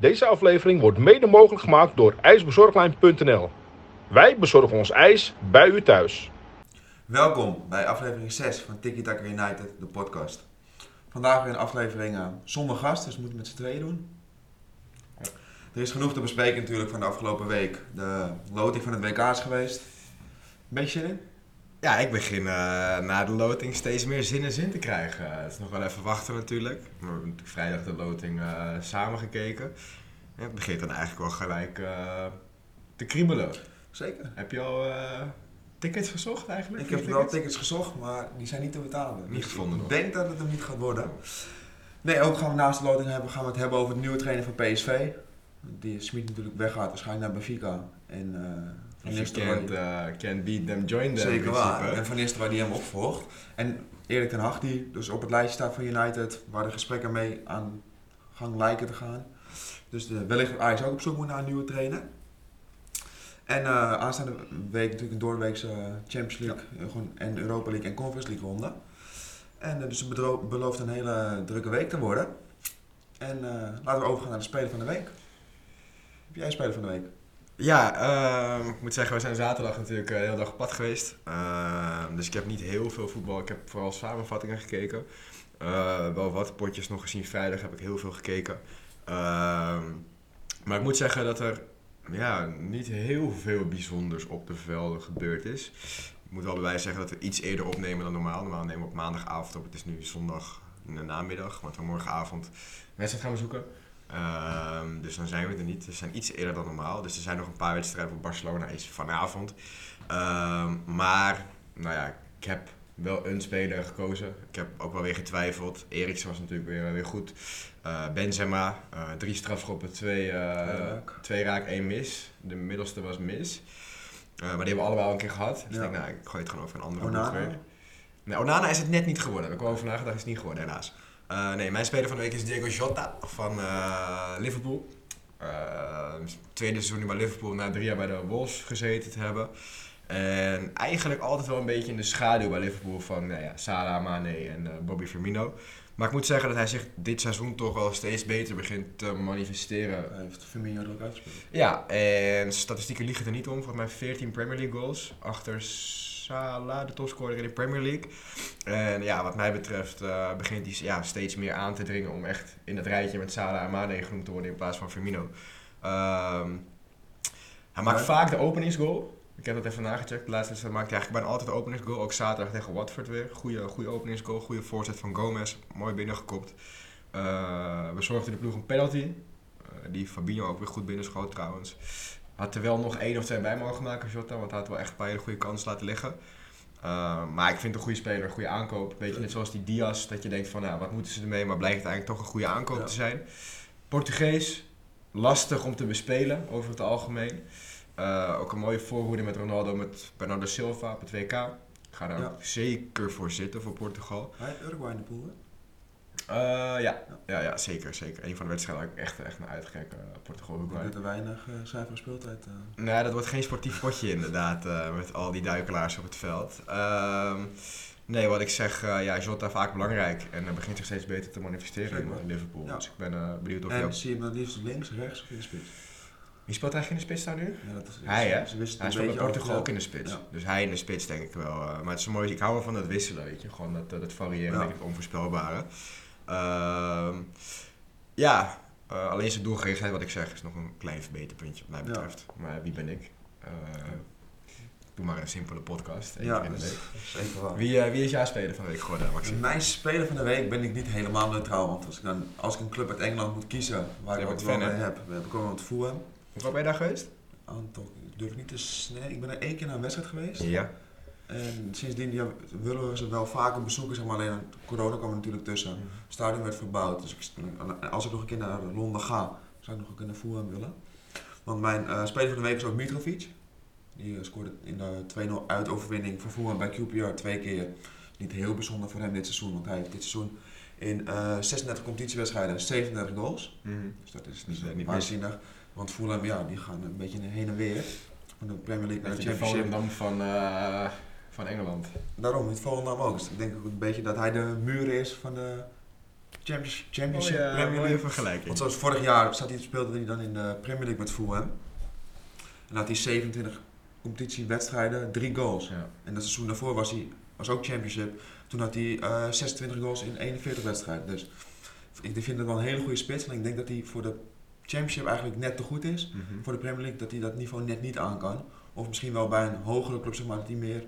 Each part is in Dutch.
Deze aflevering wordt mede mogelijk gemaakt door ijsbezorglijn.nl. Wij bezorgen ons ijs bij u thuis. Welkom bij aflevering 6 van Tiki United, de podcast. Vandaag weer een aflevering zonder gast, dus we moeten met z'n tweeën doen. Er is genoeg te bespreken natuurlijk van de afgelopen week. De loting van het WK is geweest. Beetje zin in? Ja, ik begin uh, na de loting steeds meer zin en zin te krijgen. het is nog wel even wachten natuurlijk. We hebben natuurlijk vrijdag de loting uh, samen gekeken. Ja, het begint dan eigenlijk wel gelijk uh, te kriebelen. Zeker. Heb je al tickets gezocht eigenlijk? Ik heb tickets? wel tickets gezocht, maar die zijn niet te betalen. Niet dus gevonden Ik denk dat het hem niet gaat worden. Nee, ook gaan we naast de loting hebben, gaan we het hebben over het nieuwe trainer van PSV. Die Smit natuurlijk weggaat, waarschijnlijk naar Benfica. En, van Nistelrooy. Can't, can't beat them, join them. Zeker waar. En Van Nistelrooy die hem opvolgt. En Erik ten Hag die dus op het lijstje staat van United, waar de gesprekken mee aan gang lijken te gaan. Dus de, wellicht dat Ajax ook op zoek moet naar een nieuwe trainer. En uh, aanstaande week natuurlijk een doorweekse Champions League ja. gewoon, en Europa League en Conference League ronde. En uh, dus het belooft een hele drukke week te worden. En laten we overgaan naar de Speler van de Week. Heb jij Speler van de Week? Ja, uh, ik moet zeggen, we zijn zaterdag natuurlijk de hele dag op pad geweest. Uh, dus ik heb niet heel veel voetbal. Ik heb vooral samenvattingen gekeken. Uh, wel wat potjes nog gezien. Vrijdag heb ik heel veel gekeken. Ehm, maar ik moet zeggen dat er ja, niet heel veel bijzonders op de velden gebeurd is. Ik moet wel bij zeggen dat we iets eerder opnemen dan normaal. Normaal nemen we op maandagavond op. Het is nu zondag namiddag. Want we morgenavond wedstrijd gaan bezoeken. Um, dus dan zijn we er niet. We zijn iets eerder dan normaal. Dus er zijn nog een paar wedstrijden voor Barcelona is vanavond. Um, maar, nou ja, ik heb wel een speler gekozen. Ik heb ook wel weer getwijfeld. Eriksen was natuurlijk weer, weer goed. Uh, Benzema, uh, drie strafschoppen, twee, uh, twee raak, één mis. De middelste was mis. maar die hebben we allebei al een keer gehad. Dus ja. ik denk, nou, ik gooi het gewoon over een andere Onana? Nee, Onana is het net niet geworden. Heb ik over nagedacht, is het niet geworden helaas. Uh, nee, mijn speler van de week is Diego Jota van uh, Liverpool. Uh, tweede seizoen bij Liverpool na drie jaar bij de Wolves gezeten te hebben. En eigenlijk altijd wel een beetje in de schaduw bij Liverpool van nou ja, Salah, Mane en Bobby Firmino. Maar ik moet zeggen dat hij zich dit seizoen toch wel steeds beter begint te manifesteren. Hij heeft Firmino er ook uitgespeeld. Ja, en statistieken liegen er niet om. Volgens mij 14 Premier League goals achter Salah, de topscorer in de Premier League. En ja, wat mij betreft uh, begint hij ja, steeds meer aan te dringen om echt in het rijtje met Salah en Mane genoemd te worden in plaats van Firmino. Um, hij maakt vaak de openingsgoal. Ik heb dat even nagecheckt. De laatste wedstrijd maakt hij eigenlijk bijna altijd de openingsgoal. Ook zaterdag tegen Watford weer. Goede, goede openingsgoal, goede voorzet van Gomez. Mooi binnengekopt. Uh, we zorgden de ploeg een penalty. Uh, die Fabinho ook weer goed binnenschoot trouwens. Had er wel nog één of twee bij mogen maken, Jota. Want hij had wel echt een paar hele goede kansen laten liggen. Uh, maar ik vind een goede speler, een goede aankoop. Weet je, net zoals die Diaz, dat je denkt van, nou, wat moeten ze ermee? Maar blijkt het eigenlijk toch een goede aankoop ja. te zijn. Portugees, lastig om te bespelen over het algemeen. Uh, ook een mooie voorhoede met Ronaldo, met Bernardo Silva op het WK. Ik ga daar ja. zeker voor zitten, voor Portugal. Hij heeft Uruguay in de pool, hè? Uh, ja. Ja, ja, zeker, zeker. Een van de wedstrijden waar ik echt, echt naar uitgekijk. Uh, Portugal Uruguay. Met te weinig uh, zuivere speeltijd. Uh. Nee, dat wordt geen sportief potje inderdaad, met al die duikelaars op het veld. Uh, nee, wat ik zeg, ja, Jota vaak belangrijk en hij begint zich steeds beter te manifesteren in Liverpool. Ja. Dus ik ben benieuwd of en je ook... zie je hem dan liefst links, rechts of in de spits? Wie speelt eigenlijk in de spits daar nu? Ja, dat is, hij, hè? Ze wisten hij speelt bij Portugal ook in de spits. Ja. Dus hij in de spits denk ik wel. eh, maar het is mooi, ik hou wel van dat wisselen, weet je. Gewoon dat, dat variëren, Ja. het onvoorspelbare. Ehm, ja, eh, alleen zijn doelgerichtheid, wat ik zeg, is nog een klein verbeterpuntje wat mij Ja. betreft. Maar wie ben ik? Eh, doe maar een simpele podcast. Ja, in de week. zeker. Wie, eh, wie is jouw speler van de week geworden, Maxime? Mijn speler van de week ben ik niet helemaal neutraal. Want als ik, dan, als ik een club uit Engeland moet kiezen waar ik wat wel fan, mee heb, heb ik ook met Fulham. Waar ben je daar geweest? Aantal, ik durf niet te snel. Ik ben er één keer naar een wedstrijd geweest. Ja. En sindsdien ja, willen we ze wel vaker bezoeken, zeg maar alleen corona kwam er natuurlijk tussen. Het stadion werd verbouwd, dus ik, als ik nog een keer naar Londen ga, zou ik nog een keer naar Fulham willen. Want mijn eh, speler van de week is ook Mitrovic. Die eh, scoorde in de 2-0 uitoverwinning voor Fulham bij QPR twee keer. Niet heel bijzonder voor hem dit seizoen, want hij heeft dit seizoen in eh 36 competitiewedstrijden 37 goals. Dus dat is niet, Dus, niet waanzinnig. Want Fulham, ja, die gaan een beetje heen en weer. Van de Premier League naar de Championship. Van, van Engeland. Daarom, het Volendam ook. Dus ik denk ook een beetje dat hij de muur is van de Champions- Championship, Premier League. vergelijking. Want zoals vorig jaar zat hij, speelde hij dan in de Premier League met Fulham. En dan had hij 27 competitiewedstrijden, 3 goals. Ja. En dat seizoen daarvoor was hij was ook Championship. Toen had hij eh, 26 goals in 41 wedstrijden. Dus ik vind het wel een hele goede spits. En ik denk dat hij voor de Championship eigenlijk net te goed is. Mhm. Voor de Premier League dat hij dat niveau net niet aan kan. Of misschien wel bij een hogere club zeg maar, dat hij meer,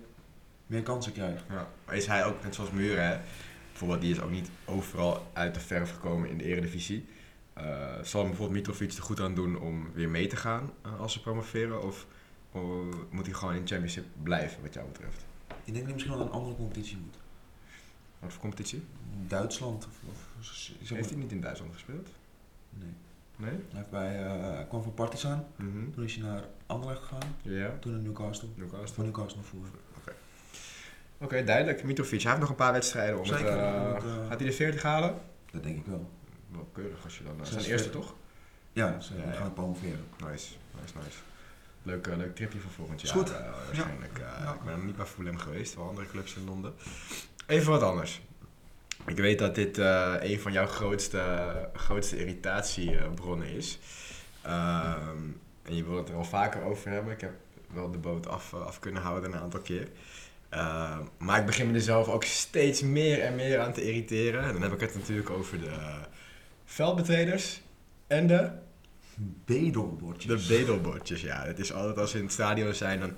meer kansen krijgt. Ja. Maar is hij ook net zoals Muren, hè? Bijvoorbeeld, die is ook niet overal uit de verf gekomen in de eredivisie. Eh, zal hem bijvoorbeeld Mitrovic er goed aan doen om weer mee te gaan eh, als ze promoveren? Of, of moet hij gewoon in de championship blijven, wat jou betreft? Ik denk dat hij misschien wel een andere competitie moet. Wat voor competitie? Duitsland of... of maar- Heeft hij niet in Duitsland gespeeld? Nee. Nee? Hij, heeft bij, eh, kwam van Partizan. Mhm. Toen is hij naar Anderlecht gegaan. Ja. Toen naar Newcastle. Newcastle. Van Newcastle naar Fulham. Oké, duidelijk. Mitrovic, hij heeft nog een paar wedstrijden om Zeker, het... eh, eh, gaat hij de 40 halen? Dat denk ik wel. Wel keurig als je dan... Zes zijn eerste toch? Ja, ze Ja, ja. gaan promoveren. Nice, nice, nice. Leuk, eh, leuk tripje voor volgend Is jaar. goed. eh, waarschijnlijk. Ja. Ik ben nog niet bij Fulham geweest, wel andere clubs in Londen. Even wat anders. Ik weet dat dit eh, een van jouw grootste, grootste irritatiebronnen is. Ehm, en je wil het er al vaker over hebben. Ik heb wel de boot af, af kunnen houden een aantal keer. Ehm, maar ik begin me er zelf ook steeds meer en meer aan te irriteren. En dan heb ik het natuurlijk over de veldbetreders en de Bedelbordjes. de bedelbordjes, ja. Het is altijd als ze in het stadion zijn, dan...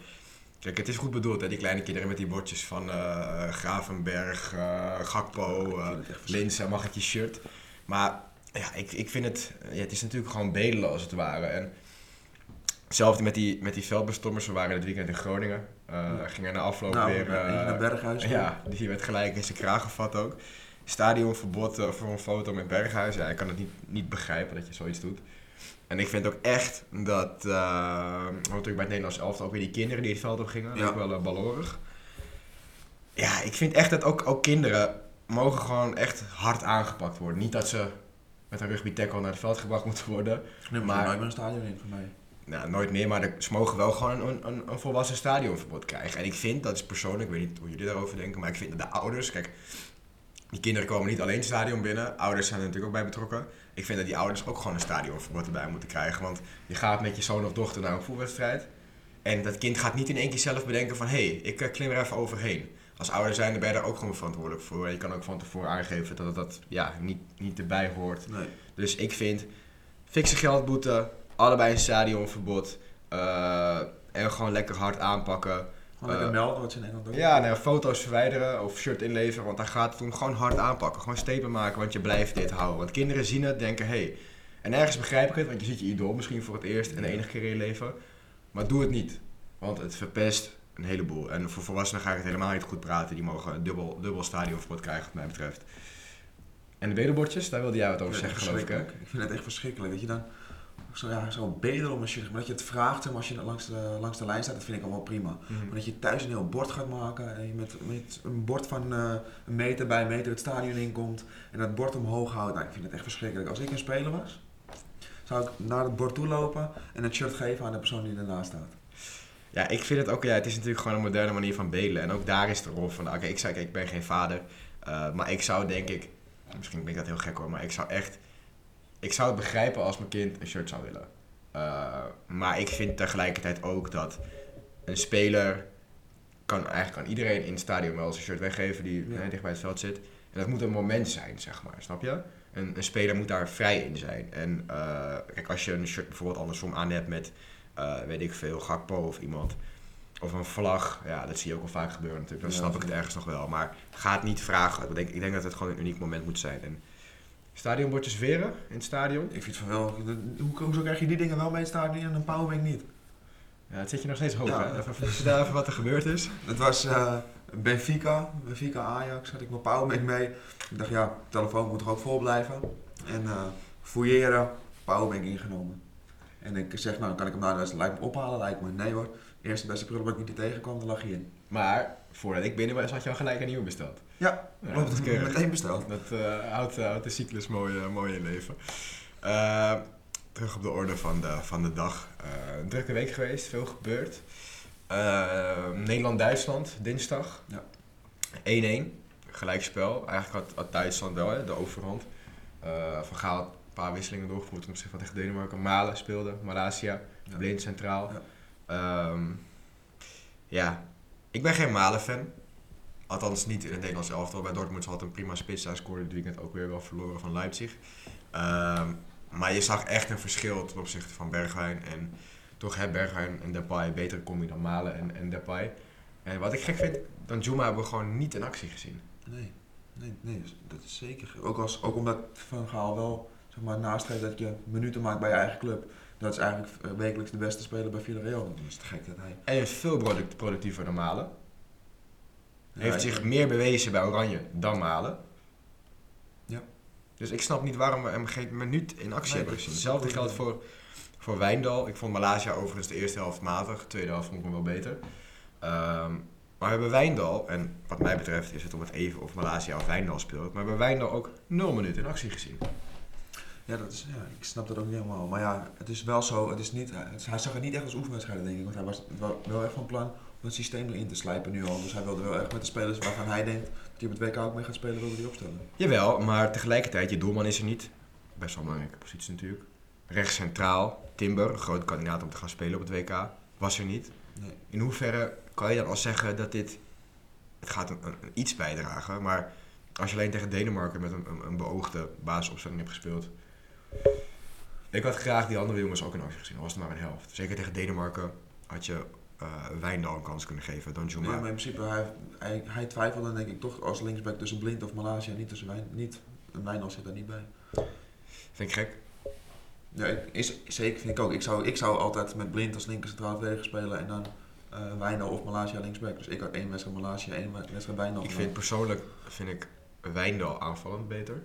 Kijk, het is goed bedoeld, hè, die kleine kinderen met die bordjes van eh, Gravenberg, eh, Gakpo, uh, Linse, mag het je shirt. Maar ja, ik, ik vind het... Ja, het is natuurlijk gewoon bedelen als het ware. En hetzelfde met die, met die veldbestommers. We waren dit weekend in Groningen. eh Ja. Gingen na afloop Nou, weer... eh, naar Berghuis. ja, die werd gelijk in zijn kraag gevat ook. Stadionverbod eh, voor een foto met Berghuis. Ja, ik kan het niet, niet begrijpen dat je zoiets doet. En ik vind ook echt dat, uh, natuurlijk bij het Nederlands elftal ook weer die kinderen die het veld op gingen, Ja. ook wel uh, balorig. Ja, ik vind echt dat ook, ook kinderen mogen gewoon echt hard aangepakt worden. Niet dat ze met een rugby tackle naar het veld gebracht moeten worden. Nee, maar- maar nooit meer een stadion in voor mij. Nou, nooit meer, maar de- ze mogen wel gewoon een, een, een volwassen stadionverbod krijgen. En ik vind, dat is persoonlijk, ik weet niet hoe jullie daarover denken, maar ik vind dat de ouders, kijk, die kinderen komen niet alleen het stadion binnen, ouders zijn er natuurlijk ook bij betrokken. Ik vind dat die ouders ook gewoon een stadionverbod erbij moeten krijgen, want je gaat met je zoon of dochter naar een voetbalwedstrijd en dat kind gaat niet in één keer zelf bedenken van, hé, hey, ik eh, klim er even overheen. Als ouder zijn, ben je daar ook gewoon verantwoordelijk voor. Je kan ook van tevoren aangeven dat dat ja, niet, niet erbij hoort. Nee. Dus ik vind fikse geldboete, allebei een stadionverbod eh, en gewoon lekker hard aanpakken. Gewoon lekker melden wat ze in Engeland doen. Ja, nou, foto's verwijderen of shirt inleveren, want daar gaat het om gewoon hard aanpakken. Gewoon stepen maken, want je blijft dit houden. Want kinderen zien het, denken, hé. Hey. En ergens begrijp ik het, want je ziet je idool misschien voor het eerst en de enige keer in je leven. Maar doe het niet, want het verpest een heleboel. En voor volwassenen ga ik het helemaal niet goed praten. Die mogen een dubbel, dubbel stadionverbod krijgen, wat mij betreft. En de bedelbordjes, daar wilde jij wat over zeggen, geloof ik, hè? Ik vind het echt verschrikkelijk. Dat je dan zo, ja, zo bedel om een shirt, maar dat je het vraagt maar, als je langs de, langs de lijn staat, dat vind ik al wel prima. Mhm. Maar dat je thuis een heel bord gaat maken en je met, met een bord van eh, een meter bij een meter het stadion inkomt en dat bord omhoog houdt. Nou, ik vind het echt verschrikkelijk. Als ik een speler was, zou ik naar het bord toe lopen en het shirt geven aan de persoon die ernaast staat. Ja, ik vind het ook, ja, het is natuurlijk gewoon een moderne manier van bedelen. En ook daar is de rol van, oké, ik zei, ik ben geen vader. eh, maar ik zou denk ik, misschien ben ik dat heel gek hoor, maar ik zou echt, ik zou het begrijpen als mijn kind een shirt zou willen. Eh, maar ik vind tegelijkertijd ook dat een speler kan eigenlijk aan iedereen in het stadion wel zijn shirt weggeven die Ja. eh, dicht bij het veld zit. En dat moet een moment zijn, zeg maar, snap je? Een, een speler moet daar vrij in zijn. En eh, kijk, als je een shirt bijvoorbeeld andersom aan hebt met, eh, weet ik veel, Gakpo of iemand, of een vlag, ja, dat zie je ook wel vaak gebeuren natuurlijk. Dan Ja, snap ik het ergens nog wel. Maar ga het niet vragen. Ik denk, ik denk dat het gewoon een uniek moment moet zijn. En stadionbordjes veren in het stadion. Ik vind van wel, hoe, hoezo krijg je die dingen wel mee in het stadion en een powerbank niet? Ja, het zit je nog steeds hoog, Ja. hè? Even wat er gebeurd is. Het was eh, Benfica, Benfica Ajax, had ik mijn powerbank mee. Ik dacht ja, telefoon moet toch ook vol blijven. En eh fouilleren, powerbank ingenomen. En ik zeg nou, kan ik hem nou lijkt me ophalen? Lijkt me nee hoor. Eerste beste prullenbak die ik tegenkwam, daar lag hij in. Maar voordat ik binnen was, had je al gelijk een nieuwe besteld. Ja, Ja, dat is keurig. Meteen besteld. Dat eh, houdt, houdt de cyclus mooi, eh, mooi in leven. Terug op de orde van de, van de dag. Een drukke week geweest, veel gebeurd. Nederland-Duitsland, dinsdag. Ja. 1-1, gelijkspel. Eigenlijk had, had Duitsland wel hè, de overhand. Van Gaal had een paar wisselingen doorgevoerd ten opzichte van tegen Denemarken. Malen speelde, Malaysia, Ja. Blind centraal. Ja. Ehm, ja, ik ben geen Malen-fan. Althans niet in het Nederlands elftal. Bij Dortmund had een prima spits. Hij scoorde dit weekend ook weer wel verloren van Leipzig. Ehm, maar je zag echt een verschil ten opzichte van Bergwijn. En toch hebben Bergwijn en Depay betere combi dan Malen en, en Depay. En wat ik gek vind, dan Juma hebben we gewoon niet in actie gezien. Nee, nee, nee, dat is zeker. Ook, als, ook omdat Van Gaal wel zeg maar, dat je minuten maakt bij je eigen club. Dat is eigenlijk eh, wekelijks de beste speler bij Villarreal. Dan is het gek dat hij... En hij is veel product, productiever dan Malen. Heeft Ja, zich ik- meer bewezen bij Oranje dan Malen. Ja. Dus ik snap niet waarom we hem geen minuut in actie Nee, hebben dat gezien. Hetzelfde geldt voor, voor Wijndal. Ik vond Malaysia overigens de eerste helft matig. De tweede helft vond ik hem wel beter. Ehm, maar we hebben Wijndal, en wat mij betreft is het om het even of Malaysia of Wijndal speelt. Maar we hebben Wijndal ook nul minuten in actie gezien. Ja, dat is, ja, ik snap dat ook niet helemaal. Maar ja, het is wel zo. Het is niet, het- hij zag het niet echt als oefenwedstrijden, denk ik. Want hij was wel, wel echt van plan om het systeem erin te slijpen nu al. Dus hij wilde wel echt met de spelers waarvan hij denkt dat hij op het WK ook mee gaat spelen, wilde hij opstellen. Jawel, maar tegelijkertijd, je doelman is er niet. Best wel een belangrijke positie natuurlijk. Rechts centraal, Timber, een grote kandidaat om te gaan spelen op het WK, was er niet. Nee. In hoeverre kan je dan al zeggen dat dit... Het gaat een, een- een iets bijdragen, maar als je alleen tegen Denemarken met een, een, een beoogde basisopstelling hebt gespeeld... Ik had graag die andere jongens ook in actie gezien, al was het maar een helft. Zeker tegen Denemarken had je eh Wijndal een kans kunnen geven, dan Ja, maar in principe, hij, hij, hij twijfelde denk ik toch als linksback tussen Blind of Malaysia. Niet tussen Wijn, niet, Wijndal zit daar niet bij. Vind ik gek. Ja, ik- is, zeker vind ik ook. Ik zou, ik zou altijd met Blind als linker centraal verdediger spelen en dan eh Wijndal of Malaysia linksback. Dus ik had één wedstrijd Malaysia, één wedstrijd Wijndal. Ik vind persoonlijk vind ik Wijndal aanvallend beter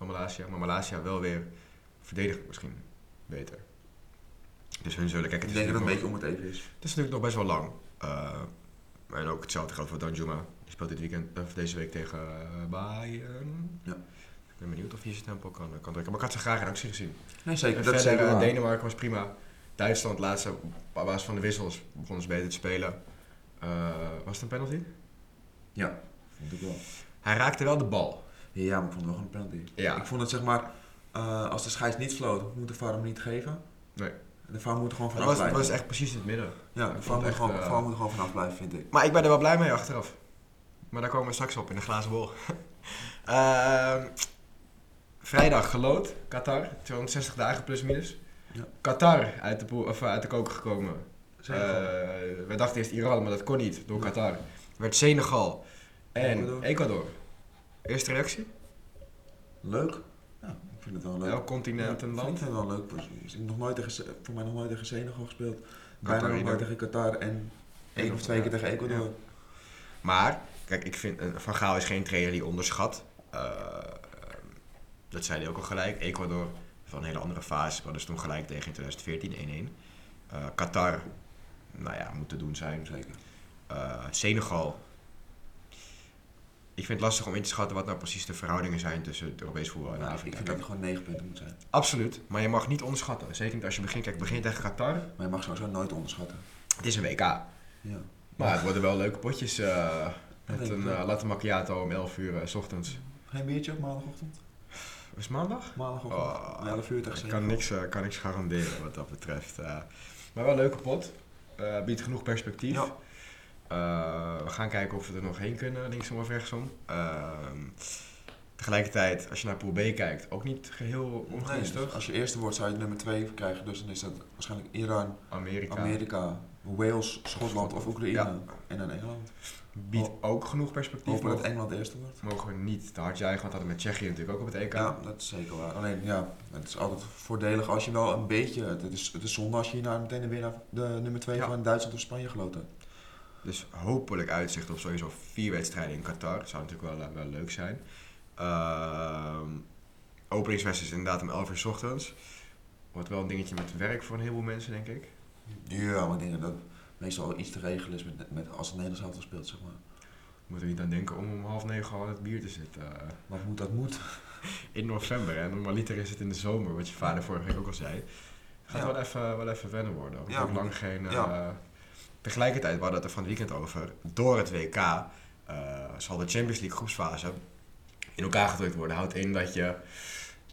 dan Malaysia. Maar Malaysia wel weer verdedigend misschien beter. Dus hun zullen kijken. ik Het is, denk dat het een beetje om het even is. het is natuurlijk nog best wel lang. Eh, en ook hetzelfde geldt voor Danjuma. Die speelt dit weekend, of deze week tegen uh, Bayern. Ja. Ik ben benieuwd of hij zijn tempo kan, kan drukken. Maar ik had ze graag in actie gezien. Nee, zeker. En Dat is verder, zeker eh, waar. Denemarken was prima. Duitsland, laatste, op basis van de wissels, begonnen ze beter te spelen. Eh, was het een penalty? Ja, vind ik wel. Hij raakte wel de bal. Ja, maar ik vond het wel gewoon een penalty. Ja. Ik vond het zeg maar, eh, als de scheids niet floot, moet de VAR hem niet geven. Nee. De VAR moet er gewoon vanaf was, blijven. was echt precies in het midden. ja, de VAR moet, echt, gewoon, eh, VAR moet er gewoon vanaf blijven, vind ik. Maar ik ben er wel blij mee achteraf. Maar daar komen we straks op in de glazen bol. Ehm, vrijdag gelood, Qatar. 260 dagen plus minus. Ja. Qatar uit de, poel, of, eh, uit de koker gekomen. Eh, we dachten eerst Iran, maar dat kon niet door Qatar. Werd Senegal en Ecuador. Ecuador. Eerste reactie? Leuk. Ja, ik vind het wel leuk. Elk continent Ja, een Ik land. vind het wel leuk. Ik heb nog nooit tegen, voor mij nog nooit tegen Senegal gespeeld. Bijna nog nooit tegen Qatar en één of twee keer tegen Ecuador. Maar, kijk, ik vind, eh, Van Gaal is geen trainer die onderschat. Eh, dat zei hij ook al gelijk. Ecuador van een hele andere fase. We dus toen gelijk tegen in 2014 1-1. Eh, Qatar, nou ja, moet te doen zijn. Zeker. Senegal. Ik vind het lastig om in te schatten wat nou precies de verhoudingen zijn tussen het Europees voetbal en Nou, ik Afrika. vind dat het gewoon 9 punten moet zijn. Absoluut, maar je mag niet onderschatten. Zeker niet als je begint. Kijk, begin tegen Qatar. Maar je mag sowieso nooit onderschatten. Het is een WK. Ja. Maar het worden wel leuke potjes. eh, met een eh, latte macchiato om 11 uur eh, s ochtends. Geen biertje op maandagochtend? Het maandag? Maandagochtend. Oh, om 11 uur tegen ik kan niks, kan niks garanderen wat dat betreft. maar wel een leuke pot. Biedt genoeg perspectief. Ja. Eh, we gaan kijken of we er nog heen kunnen, linksom of rechtsom. Ehm, tegelijkertijd, als je naar Pool B kijkt, ook niet geheel Nee, ongunstig. dus als je eerste wordt zou je nummer 2 krijgen. Dus dan is dat waarschijnlijk Iran, Amerika Amerika, Wales, Schotland of Oekraïne. Ja. En dan Engeland. biedt ook genoeg perspectief. Hopen dat Engeland eerste wordt. mogen we niet te hard juichen, want dat hadden we met Tsjechië natuurlijk ook op het EK. Ja, dat is zeker waar. Alleen ja, het is altijd voordelig als je wel een beetje. Het is, het is zonde als je hierna meteen weer naar de nummer 2 Ja. van Duitsland of Spanje geloot hebt. Dus hopelijk uitzicht op sowieso vier wedstrijden in Qatar. Zou natuurlijk wel, eh, wel leuk zijn. Openingswedstrijd is inderdaad om 11 uur 's ochtends. Wordt wel een dingetje met werk voor een heleboel mensen, denk ik. Ja, maar ik denk dat dat meestal iets te regelen is met, met als het Nederlands elftal speelt, zeg maar. Moeten we niet aan denken om om half negen al aan het bier te zitten. eh, Maar moet dat moet. in november. En normaliter is het in de zomer, wat je vader vorige week ook al zei. Gaat Ja. wel, even, wel even wennen worden. Ja, lang geen... eh, ja. Tegelijkertijd, we hadden het er van het weekend over. Door het WK eh, zal de Champions League groepsfase in elkaar gedrukt worden. Houdt in dat je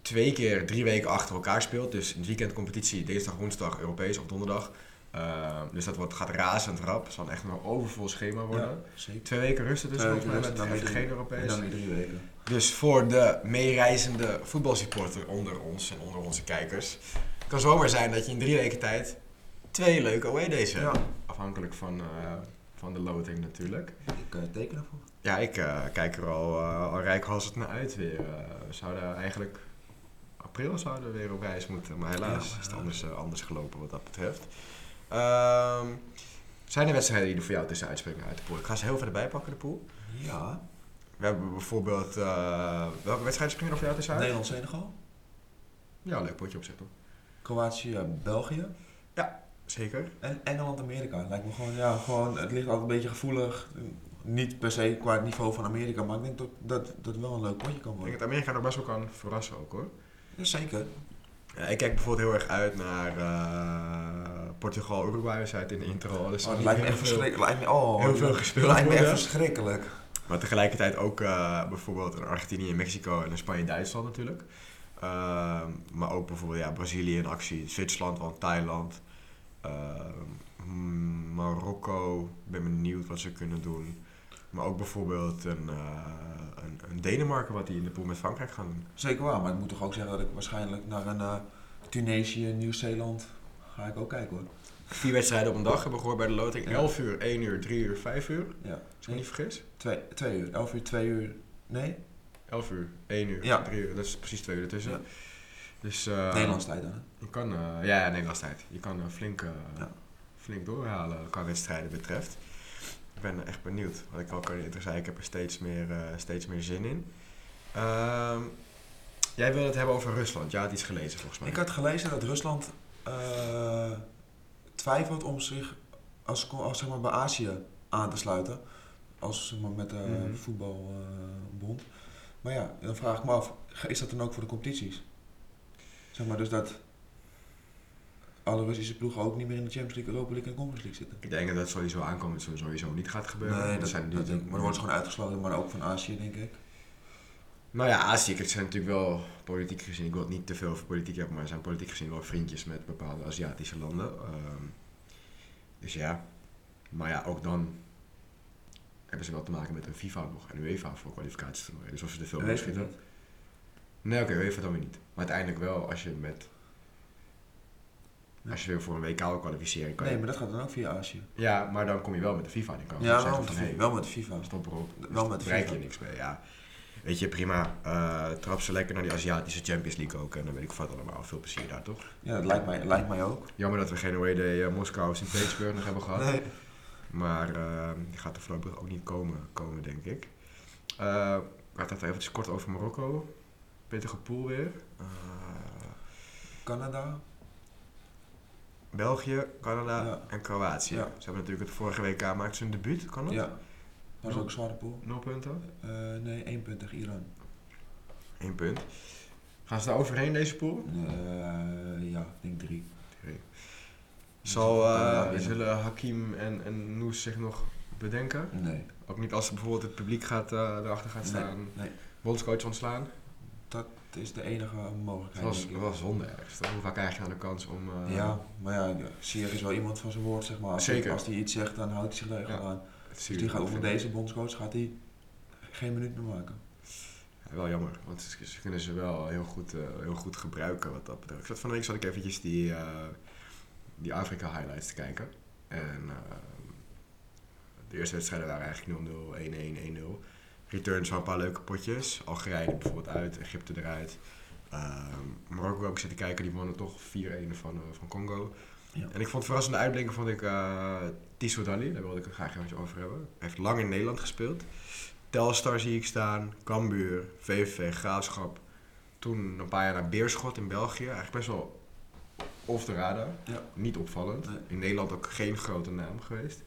twee keer drie weken achter elkaar speelt. Dus een weekendcompetitie, dinsdag, woensdag, Europees of donderdag. Uh, dus dat wordt, gaat razend rap. Het zal echt een overvol schema worden. Ja. Twee weken rusten dus volgens mij met even geen Europees. En dan weer drie weken. Dus voor de meereizende voetbalsupporter onder ons en onder onze kijkers, kan zomaar zijn dat je in drie weken tijd twee leuke away hebt. Ja. Afhankelijk van, eh, van de loting natuurlijk. Ik uh, teken ervoor. Ja, ik eh, kijk er al, al rijkhalsend naar uit weer. Eh, we zouden eigenlijk april zouden we weer op reis moeten, maar helaas Ja, is het ja. anders, eh, anders gelopen wat dat betreft. Ehm, zijn er wedstrijden die er voor jou tussen uitspringen uit de pool? Ik ga ze heel even erbij pakken, de pool. Ja. We hebben bijvoorbeeld... eh, welke wedstrijden springen er voor jou tussenuit? Nederland-Senegal. Ja, leuk potje op zich toch? Zeker. En Engeland-Amerika. Lijkt me gewoon, ja, gewoon, het ligt altijd een beetje gevoelig. Niet per se qua het niveau van Amerika, maar ik denk dat dat, dat wel een leuk potje kan Ik denk worden. dat Amerika nog best wel kan verrassen ook hoor. Ja, zeker. Ja, ik kijk bijvoorbeeld heel erg uit naar eh, Portugal, Uruguay. We zeiden het in de intro al. Dus Oh, niet lijkt me echt verschrikkelijk. Lijkt me, oh, heel veel gespeeld lijkt me echt worden. verschrikkelijk. Maar tegelijkertijd ook eh, bijvoorbeeld een Argentinië, Mexico en een Spanje, Duitsland natuurlijk. Ehm, maar ook bijvoorbeeld ja, Brazilië in actie, Zwitserland, want Thailand, Marokko. Ik ben benieuwd wat ze kunnen doen. Maar ook bijvoorbeeld een, eh, een, een Denemarken wat die in de pool met Frankrijk gaan doen. Zeker waar, maar ik moet toch ook zeggen dat ik waarschijnlijk naar een eh, Tunesië, Nieuw-Zeeland ga ik ook kijken hoor. Vier wedstrijden op een dag hebben we gehoord bij de loting. Ja. 11 uur, 1 uur, 3 uur, 5 uur. Ja. Als ik me niet vergis. Twee, twee uur, elf uur, twee uur. Nee? 11 uur, 1 uur, Ja. 3 uur. Dat is precies twee uur ertussen. Ja. Dus, eh, Nederlands tijd dan. hè? Je kan, eh, ja, ja, Nederlands tijd. Je kan eh, flink, Ja. flink doorhalen qua wedstrijden betreft. Ik ben echt benieuwd. Wat ik al kan zei, ik heb er steeds meer, steeds meer zin in. Ehm, jij wilde het hebben over Rusland. Ja, had iets gelezen volgens mij. Ik had gelezen dat Rusland twijfelt om zich als, als zeg maar, bij Azië aan te sluiten. Als zeg maar, met de Mhm. voetbalbond. maar ja, dan vraag ik me af, is dat dan ook voor de competities? Zeg maar dus dat alle Russische ploegen ook niet meer in de Champions League, Europa League en Conference League zitten. Ik denk dat dat sowieso aankomt, dat het sowieso niet gaat gebeuren. Nee, dat, zijn dat denk. Maar dan worden ze gewoon uitgesloten, maar ook van Azië denk ik. Nou ja, Azië, het zijn natuurlijk wel politiek gezien, ik wil het niet te veel over politiek hebben, maar zijn politiek gezien wel vriendjes met bepaalde Aziatische landen. Ehm, dus ja, maar ja, ook dan hebben ze wel te maken met een FIFA nog en UEFA voor kwalificatietoernooien. Dus als ze er veel mee schieten. Nee, oké, UEFA dan weer niet. Maar uiteindelijk wel, als je met. Als je weer voor een WK wil kwalificeren, kan je. Nee, maar dat gaat dan ook via Azië. Ja, maar dan kom je wel met de FIFA. Dan kan je Ja, zeggen wel met, van, de, hey, FIFA, wel met de FIFA. Stop erop. Wel Dus met de bereik je FIFA. niks mee. Ja. Weet je, prima. eh trap ze lekker naar die Aziatische Champions League ook. En dan weet ik wat allemaal. Veel plezier daar, toch? Ja, dat lijkt mij, lijkt mij ook. Jammer dat we geen away day eh, Moskou of Sint-Petersburg nog hebben gehad. Nee. Maar eh, die gaat er voorlopig ook niet komen, komen denk ik. Eh ik had het even kort over Marokko. Pittige pool weer. Eh, Canada. België, Canada Ja. en Kroatië. Ja. Ze hebben natuurlijk het vorige WK maakt ze een debuut, kan dat? Ja. Was ook een zware pool. Nul punten. Eh, nee, één punt tegen Iran. Eén punt. Gaan ze daar overheen deze pool? Eh, ja, ik denk drie. Zal, Canada eh, winnen. zullen Hakim en, en Noes zich nog bedenken? Nee, Ook niet als bijvoorbeeld het publiek gaat, erachter gaat Nee, staan. nee. Bondscoach ontslaan? Dat is de enige mogelijkheid. was, denk ik. dat was zonde ergens. Hoe vaak krijg je nou de kans om... eh, ja, maar ja, Sier is wel iemand van zijn woord, zeg maar. Als Zeker. Hij, als hij iets zegt, dan houdt hij zich daar Ja. aan. Dus die gaat vinden. deze bondscoach gaat hij geen minuut meer maken. Ja, wel jammer, want ze, ze kunnen ze wel heel goed, eh, heel goed gebruiken wat dat betreft. Ik zat van de week zat ik eventjes die, eh, die Afrika highlights te kijken. En de eerste wedstrijden waren eigenlijk 0-0, 1-1, 1-0. Returns van een paar leuke potjes. Algerije bijvoorbeeld uit, Egypte eruit. Ehm Marokko ook zitten kijken, die wonnen toch 4-1 van, eh, van Congo. Ja. En ik vond verrassende uitblinken vond ik uh, Tissot Dali, daar wilde ik het graag even over hebben. Hij heeft lang in Nederland gespeeld. Telstar zie ik staan, Cambuur, VVV, Graafschap. Toen een paar jaar naar Beerschot in België. Eigenlijk best wel off de radar. Ja. Niet opvallend. Nee. In Nederland ook geen grote naam geweest.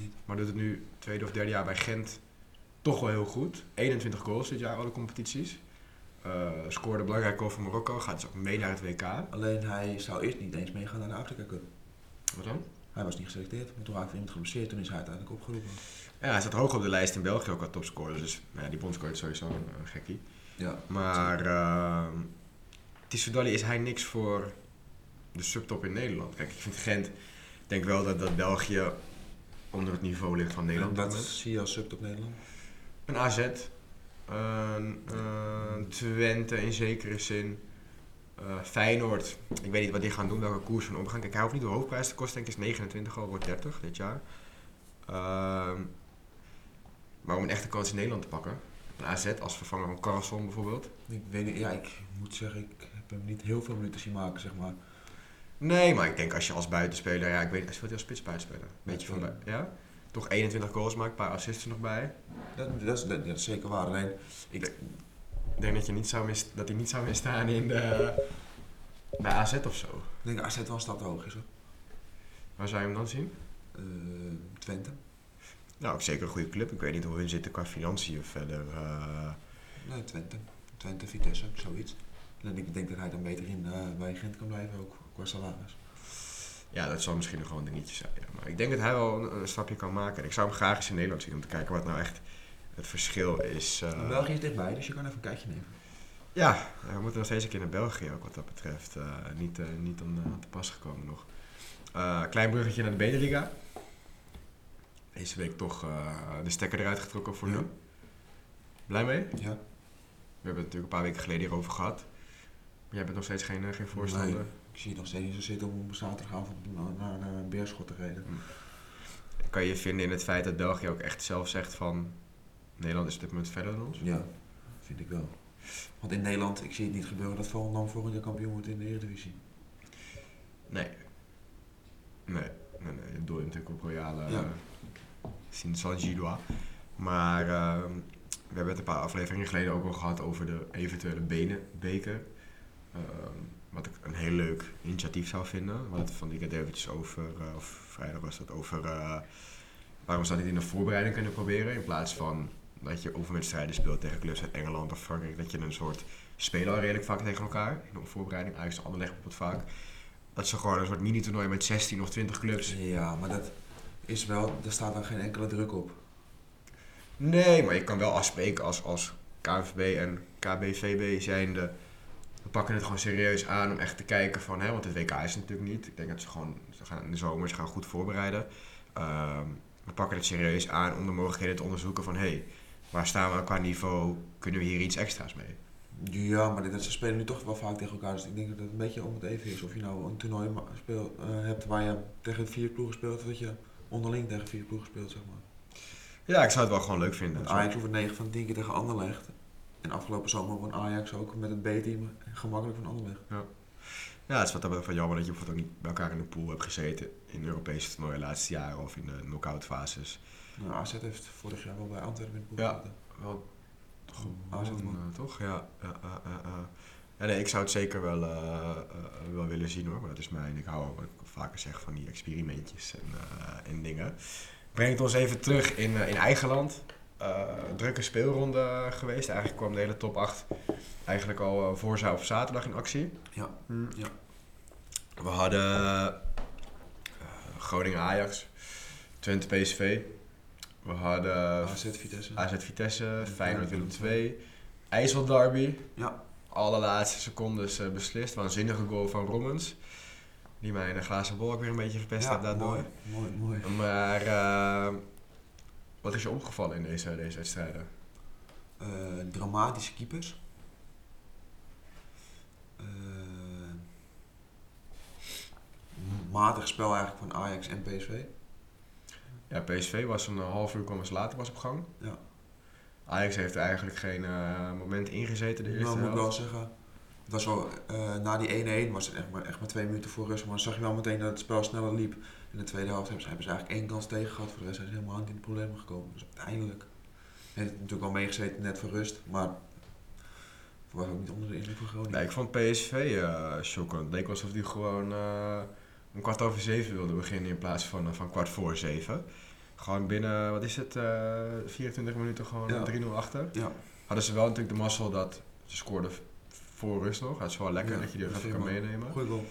Niet. Maar doet het nu tweede of derde jaar bij Gent toch wel heel goed. 21 goals dit jaar, alle competities. Eh scoorde belangrijk goal voor Marokko. Gaat dus ook mee naar het WK. Alleen hij zou eerst niet eens meegaan naar de Afrika Cup. Wat dan? Hij was niet geselecteerd, maar toen raakte iemand geblesseerd. Toen is hij uiteindelijk opgeroepen. Ja, hij staat hoog op de lijst in België ook qua topscorer. Dus nou ja, die bondscorer is sowieso een, een gekkie. Ja. Maar uh, Tissoudali is hij niks voor de subtop in Nederland. Kijk, ik vind Gent, ik denk wel dat, dat België onder het niveau ligt van Nederland. En wat zie je als subtop Nederland? Een AZ, een Twente in zekere zin. Uh, Feyenoord, ik weet niet wat die gaan doen, welke koers van omgaan. Kijk, hij hoeft niet de hoofdprijs te kosten, denk ik is 29 al, wordt 30 dit jaar. Uh, maar om een echte kans in Nederland te pakken, een AZ als vervanger van Carlson bijvoorbeeld. Ik weet niet, ja, ik moet zeggen, ik heb hem niet heel veel minuten zien maken, zeg maar. Nee, maar ik denk als je als buitenspeler, ja, ik weet, hij speelt als spits buitenspeler. Beetje van, ja? Toch 21 goals maakt, een paar assists er nog bij. Dat, dat, is, dat, is zeker waar. Alleen, ik, ik denk dat, je niet zou mis, dat hij niet zou misstaan in de, bij AZ of zo. Ik denk AZ wel een stap te hoog is hoor. Waar zou je hem dan zien? Uh, Twente. Nou, zeker een goede club. Ik weet niet hoe hun zitten qua financiën of verder. Uh... Nee, Twente. Twente, Vitesse, zoiets. En ik denk dat hij dan beter in, uh, bij Gent kan blijven, ook qua salaris. Ja, dat zal misschien nog wel een dingetje zijn. Ja. Maar ik denk dat hij wel een, een, stapje kan maken. Ik zou hem graag eens in Nederland zien om te kijken wat nou echt het verschil is. Uh... België is dichtbij, dus je kan even een kijkje nemen. Ja, we moeten nog steeds een keer naar België ook wat dat betreft. Uh, niet, uh, niet aan te pas gekomen nog. klein bruggetje naar de Beneliga. Deze week toch de stekker eruit getrokken voor Ja. nu. Blij mee? Ja. We hebben het natuurlijk een paar weken geleden hierover gehad. Maar jij bent nog steeds geen, geen voorstander. Nee. Ik zie je nog steeds niet zo zitten om op zaterdagavond naar, naar, naar een Beerschot te rijden. Kan je vinden in het feit dat België ook echt zelf zegt van... Nederland is op dit moment verder dan ons? Ja, vind ik wel. Want in Nederland, ik zie het niet gebeuren dat Volendam volgend jaar kampioen wordt in de Eredivisie. Nee. Nee, nee, nee. Dat doe je natuurlijk op Royale Ja. uh, Saint-Gillois. Maar uh, we hebben het een paar afleveringen geleden ook al gehad over de eventuele benenbeker. Uh, wat ik een heel leuk initiatief zou vinden. We hadden het van die eventjes over, uh, of vrijdag was dat, over uh, waarom zou dit in de voorbereiding kunnen proberen. In plaats van dat je oefenwedstrijden speelt tegen clubs uit Engeland of Frankrijk. Dat je een soort spelen al redelijk vaak tegen elkaar. In de voorbereiding, eigenlijk is Anderlecht op het vaak. Dat ze gewoon een soort mini-toernooi met 16 of 20 clubs. Ja, maar dat is wel, daar staat dan geen enkele druk op. Nee, maar je kan wel afspreken als, als KNVB en KBVB zijnde. We pakken het gewoon serieus aan om echt te kijken van, hè, want het WK is natuurlijk niet. Ik denk dat ze gewoon, ze gaan in de zomer, ze gaan goed voorbereiden. Um, we pakken het serieus aan om de mogelijkheden te onderzoeken van, hé, hey, waar staan we qua niveau? Kunnen we hier iets extra's mee? Ja, maar dit, ze spelen nu toch wel vaak tegen elkaar. Dus ik denk dat het een beetje om het even is. Of je nou een toernooi speel, uh, hebt waar je tegen vier ploegen speelt, of dat je onderling tegen vier ploegen speelt, zeg maar. Ja, ik zou het wel gewoon leuk vinden. Ajax hoeft 9 van 10 keer tegen Anderlecht. En afgelopen zomer won Ajax ook met het B-team gemakkelijk van Anderlecht. Ja. Ja, het is wat betreft jammer dat je bijvoorbeeld ook niet bij elkaar in de pool hebt gezeten in Europese toernooien de laatste jaren of in de knock-out fases. Nou, AZ heeft vorig jaar wel bij Antwerpen in de pool Ja, gezeten. wel toch, AZ man. toch? Ja, ja, ja, ja, ja. Ja, nee, ik zou het zeker wel, uh, uh, wel willen zien hoor, maar dat is mijn, ik hou wat ik vaker zeg van die experimentjes en, uh, en dingen. Brengt ons even terug in, in eigen land. Uh, drukke speelronde geweest. Eigenlijk kwam de hele top 8 eigenlijk al uh, voor op zaterdag in actie. Ja. Mm. ja. We hadden uh, Groningen Ajax, Twente PSV. We hadden AZ Vitesse. AZ Vitesse, Feyenoord Willem II. IJssel Derby. Ja. Allerlaatste secondes uh, beslist. Waanzinnige goal van Rommens. Die mij in een glazen bol ook weer een beetje verpest ja, heeft daardoor. Mooi, mooi, mooi. Maar uh, wat is je opgevallen in deze, deze wedstrijden? Uh, dramatische keepers. Uh, matig spel eigenlijk van Ajax en PSV. Ja, PSV was een half uur kwam later was op gang. Ja. Ajax heeft er eigenlijk geen uh, moment ingezeten de eerste nou, moet ik wel zeggen. Het was wel, na die 1-1 was het echt maar, echt maar twee minuten voor rust. Maar dan zag je wel meteen dat het spel sneller liep. In de tweede helft hebben ze, hebben ze eigenlijk één kans tegen gehad. Voor de rest zijn ze helemaal niet in de problemen gekomen. Dus uiteindelijk heeft het natuurlijk wel meegezeten net voor rust. Maar het was ook niet onder de indruk van Groningen. Nee, ik vond PSV uh, shockend. Het leek alsof die gewoon uh, om kwart over zeven wilde beginnen in plaats van, uh, van kwart voor zeven. Gewoon binnen, wat is het, 24 minuten gewoon ja. 3-0 achter. Ja. Hadden ze wel natuurlijk de mazzel dat ze scoorden voor rust nog. Dat is wel lekker ja, dat je die even kan meenemen. Goeie goal.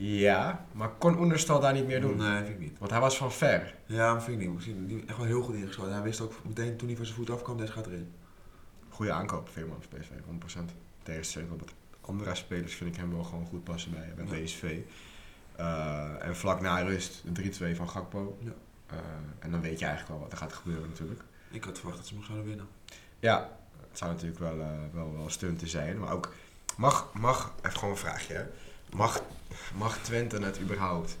Ja, maar kon Oenerstal daar niet meer doen? Nee, vind ik niet. Want hij was van ver. Ja, maar vind ik niet. Misschien die echt wel heel goed ingeschoten. Hij wist ook meteen toen hij van zijn voet afkwam, deze gaat erin. Goede aankoop, Veerman van PSV, 100%. Tegenstelling tot andere spelers vind ik hem wel gewoon goed passen bij, bij Ja. PSV. Eh, en vlak na rust de 3-2 van Gakpo. Ja. Eh, en dan weet je eigenlijk wel wat er gaat gebeuren natuurlijk. Ik had verwacht dat ze nog zouden winnen. Ja, het zou natuurlijk wel, eh wel, wel stunten zijn. Maar ook, mag, mag, even gewoon een vraagje. hè. Mag, mag Twente het überhaupt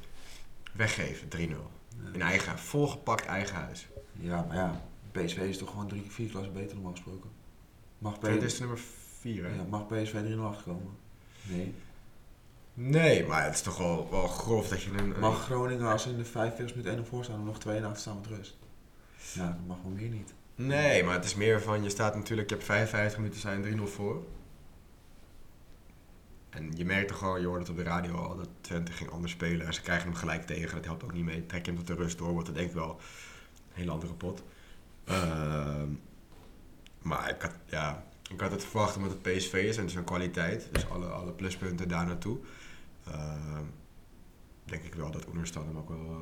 weggeven, 3-0? In eigen, volgepakt eigen huis. Ja, maar ja, PSV is toch gewoon drie, vier klassen beter normaal gesproken. Mag, Twente is PSV, de nummer 4, hè? ja, mag PSV 3-0 achterkomen? Nee. Nee, maar het is toch wel, wel grof dat je een... een- Mag Groningen als ze in de 45 minuten 1 voor staan om nog 2 en achter staan met rust? Ja, dat mag wel meer niet. Nee, maar het is meer van, je staat natuurlijk, je hebt 55 minuten zijn 3-0 voor. En je merkt toch gewoon, je hoorde het op de radio al, dat Twente ging anders spelen. En ze krijgen hem gelijk tegen, dat helpt ook niet mee. Trek je hem tot de rust door, wordt het denk ik wel een hele andere pot. Ehm, maar ik had, ja, ik had het verwacht omdat het PSV is en een kwaliteit. Dus alle, alle pluspunten daar naartoe. Ehm, denk ik wel dat Oenerstal hem ook wel uh,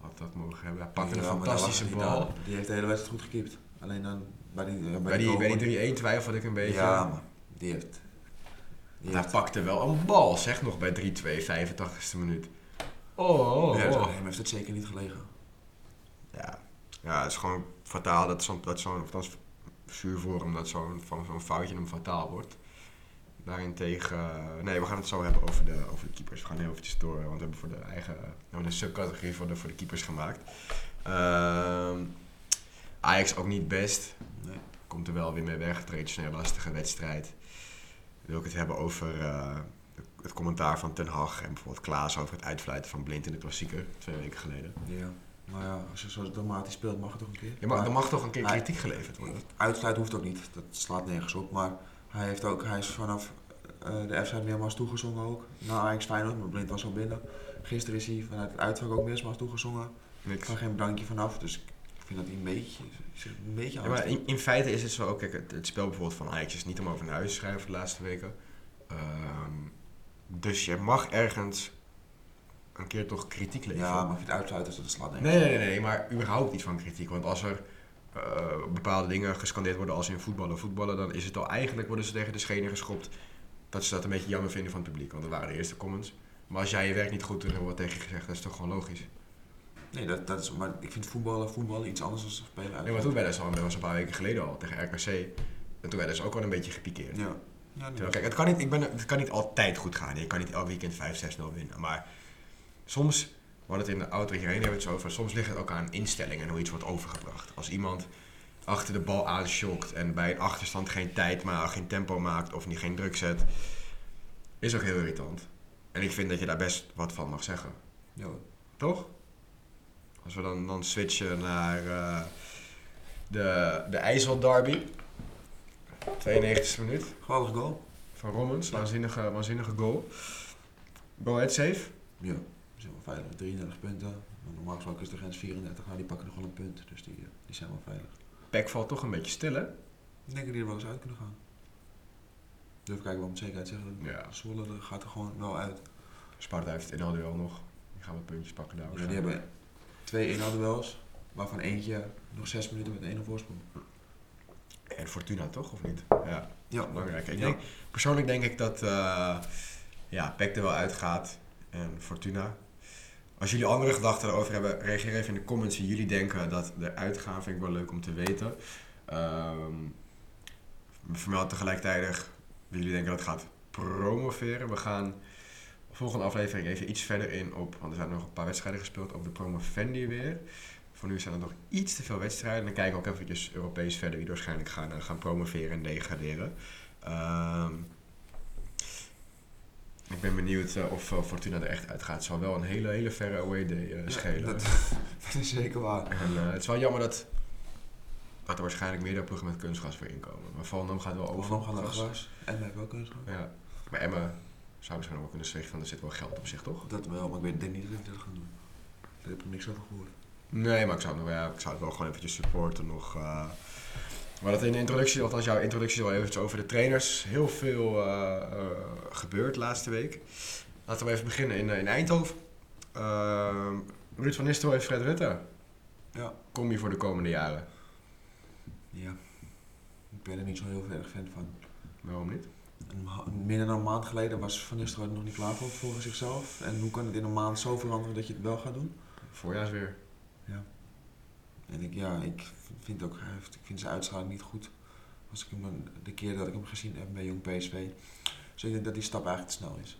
had, had mogen hebben. Hij pakte een fantastische bal. Die heeft de hele wedstrijd goed gekiept. Alleen dan bij die, eh, Bij die, goal- bij die 3-1 twijfelde ik een beetje. Ja, maar die heeft... Hij heeft pakte wel een bal, zeg nog bij 3-2, 85ste minuut. Oh, oh, ja, dus oh. heeft het zeker niet gelegen. Ja. ja, het is gewoon fataal dat zo'n, dat zo'n, is zuur voor hem dat zo'n, van zo'n foutje hem fataal wordt. Daarentegen, eh, nee, we gaan het zo hebben over de, over de keepers. We gaan heel eventjes door, want we hebben voor de eigen, we hebben een subcategorie voor de, voor de keepers gemaakt. Ehm, Ajax ook niet best. Nee. Komt er wel weer mee weg. Traditioneel lastige wedstrijd. Wil ik het hebben over eh, het commentaar van Ten Hag en bijvoorbeeld Klaas over het uitfluiten van Blind in de klassieker twee weken geleden. Ja. Maar ja, als je zo dramatisch speelt, mag het toch een keer? Ja, maar Maar er mag toch een keer kritiek geleverd worden? Uitsluiten hoeft ook niet. Dat slaat nergens op. Maar hij, heeft ook, hij is vanaf eh, de wedstrijd meermaals toegezongen ook. Na Ajax Feyenoord, maar Blind was al binnen. Gisteren is hij vanuit het uitvak ook meermaals toegezongen. Niks. Van geen drankje vanaf. Dus ik vind dat een beetje, een beetje Ja, maar in, in feite is het zo ook, kijk, het, het spel bijvoorbeeld van Ajax is niet om over naar huis te schrijven de laatste weken. Ehm, dus je mag ergens een keer toch kritiek leveren. Ja, maar ik vind uitsluiten, dat slaat Nee, nee, nee, nee, maar überhaupt niet van kritiek. Want als er eh, bepaalde dingen gescandeerd worden als in voetballen, voetballen, dan is het al eigenlijk worden ze tegen de schenen geschopt dat ze dat een beetje jammer vinden van het publiek. Want dat waren de eerste comments. Maar als jij je werk niet goed doet en er wordt tegen je gezegd, dat is toch gewoon logisch. Nee, dat, dat is, maar ik vind voetballen, voetballen iets anders dan spelen. Nee, maar toen werden ze al, dat was een paar weken geleden al, tegen RKC. En toen werden ze ook wel een beetje gepikeerd. Ja. ja Terwijl, kijk, het kan, niet, ik ben, het kan niet altijd goed gaan. Je kan niet elk weekend 5-6-0 winnen. Maar soms, we hadden het in de auto hierheen hebben we het zo over, soms ligt het ook aan instelling en hoe iets wordt overgebracht. Als iemand achter de bal aanschokt en bij een achterstand geen tijd maakt, geen tempo maakt of niet geen druk zet, is ook heel irritant. En ik vind dat je daar best wat van mag zeggen. Ja. Toch? Als we dan, dan switchen naar eh, de, de IJssel Derby. 92e minuut Geweldig goal. van Rommens. Waanzinnige, waanzinnige goal. Go ahead, safe. Ja, we zijn wel veilig. 33 punten. Normaal gesproken is de grens 34. Nou, die pakken nog wel een punt. Dus die, eh, die zijn wel veilig. Peck valt toch een beetje stil, hè? Ik denk dat die er wel eens uit kunnen gaan. Durf kijken wel met zekerheid zeggen. Ja. Zwolle gaat er gewoon wel uit. Sparta heeft het inhaalduel nog. Die gaan wat puntjes pakken daar. Ja, die hebben twee inhaalduels. Waarvan eentje nog 6 minuten met 1 voorsprong. En Fortuna toch, of niet? Ja, Ja, belangrijk. Ik Ja. denk, persoonlijk denk ik dat eh ja, Peck er wel uitgaat. En Fortuna. Als jullie andere gedachten erover hebben, reageer even in de comments wie jullie denken dat eruit gaan. Vind ik wel leuk om te weten. Ehm vermeld tegelijkertijd wie jullie denken dat het gaat promoveren. We gaan volgende aflevering even iets verder in op, want er zijn nog een paar wedstrijden gespeeld, op de promovendi weer. Voor nu zijn er nog iets te veel wedstrijden. Dan kijken we ook eventjes Europees verder wie waarschijnlijk gaan, eh, gaan promoveren en degraderen. Ehm, ik ben benieuwd eh, of eh, Fortuna er echt uitgaat. Het zal wel een hele, hele verre away day schelen. dat, dat is zeker waar. En het is wel jammer dat, dat er waarschijnlijk meerdere ploegen met kunstgras weer inkomen. Maar Volendam gaat wel over. Naar gras. gras. En we hebben ook kunst gehad. Ja. Maar Emma zou misschien ook wel kunnen zeggen van er zit wel geld op zich, toch? Dat wel, maar ik weet, denk niet dat we dat gaan doen. Daar heb ik niks over gehoord. Nee, maar ik zou ja, ik zou het wel gewoon eventjes supporten nog. eh. Maar dat in de introductie, althans jouw introductie al eventjes over de trainers. Heel veel eh, eh, gebeurd laatste week. Laten we even beginnen in, in Eindhoven. Ruud van Nistelrooy en Fred Rutte. Ja. Kom je voor de komende jaren? Ja. Ik ben er niet zo heel erg fan van. Waarom niet? Minder dan een maand geleden was Van Nistelrooy nog niet klaar voor volgens zichzelf. En hoe kan het in een maand zo veranderen dat je het wel gaat doen? Voorjaarsweer. En ik, ja, ik vind ook, ik vind zijn uitstraling niet goed. Als ik hem, de keer dat ik hem gezien heb bij Jong PSV. Dus ik denk dat die stap eigenlijk te snel is.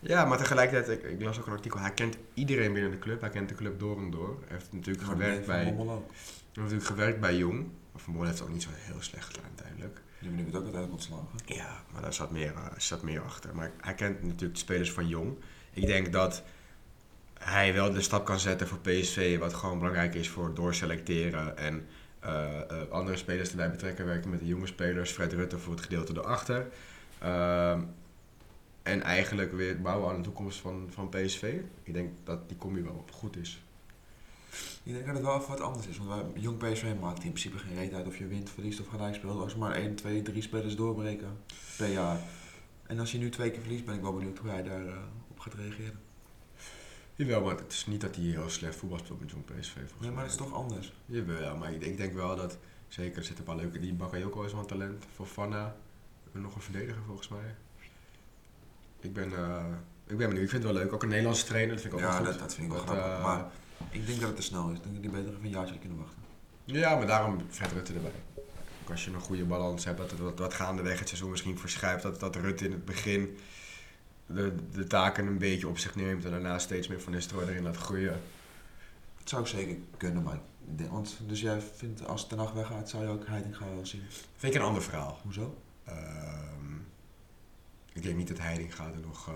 Ja, maar tegelijkertijd, ik, ik las ook een artikel. Hij kent iedereen binnen de club. Hij kent de club door en door. Hij heeft natuurlijk gewerkt bij, hij heeft natuurlijk gewerkt bij Jong. Maar Van Bommel heeft het ook niet zo heel slecht gedaan uiteindelijk. Die ben ik het ook uiteindelijk ontslagen. Ja, maar daar zat meer, eh, zat meer achter. Maar hij kent natuurlijk de spelers van Jong. Ik denk dat hij wel de stap kan zetten voor PSV, wat gewoon belangrijk is voor doorselecteren en eh, eh, andere spelers erbij betrekken. Werken met de jonge spelers, Fred Rutte voor het gedeelte erachter. Ehm, en eigenlijk weer bouwen aan de toekomst van, van PSV. Ik denk dat die combi wel goed is. Ik denk dat het wel even wat anders is. Want wij, Jong PSV maakt in principe geen reet uit of je wint, verliest of gelijk speelt. Als er maar 1, 2, 3 spelers doorbreken per jaar. En als je nu twee keer verliest, ben ik wel benieuwd hoe hij daarop op gaat reageren. Jawel, maar het is niet dat hij heel slecht voetbal speelt met zo'n PSV. volgens Nee, maar dat is toch anders. Jawel, maar ik, ik denk wel dat... Zeker, er zitten een paar leuke... Die Bakayoko is wel een talent. Fofana. En nog een verdediger volgens mij. Ik ben, eh, ik ben benieuwd. Ik vind het wel leuk. Ook een Nederlandse trainer. Dat vind ik ook Ja, wel dat, goed. dat vind ik wel Dat, grappig. eh, maar ik denk dat het te snel is. Ik denk dat die beter even een jaartje kunnen wachten. Ja, maar daarom Fred Rutte erbij. Ook als je een goede balans hebt, dat het wat, wat gaandeweg het seizoen misschien verschuift. Dat, dat Rutte in het begin de, de taken een beetje op zich neemt. En daarna steeds meer van Nistelrooy erin laat groeien. Het zou zeker kunnen, maar... Want, dus jij vindt als Ten Hag weggaat, zou je ook Heitinga wel zien. Vind ik een ander verhaal. Hoezo? Ehm, ik denk niet dat Heiding gaat er nog, eh,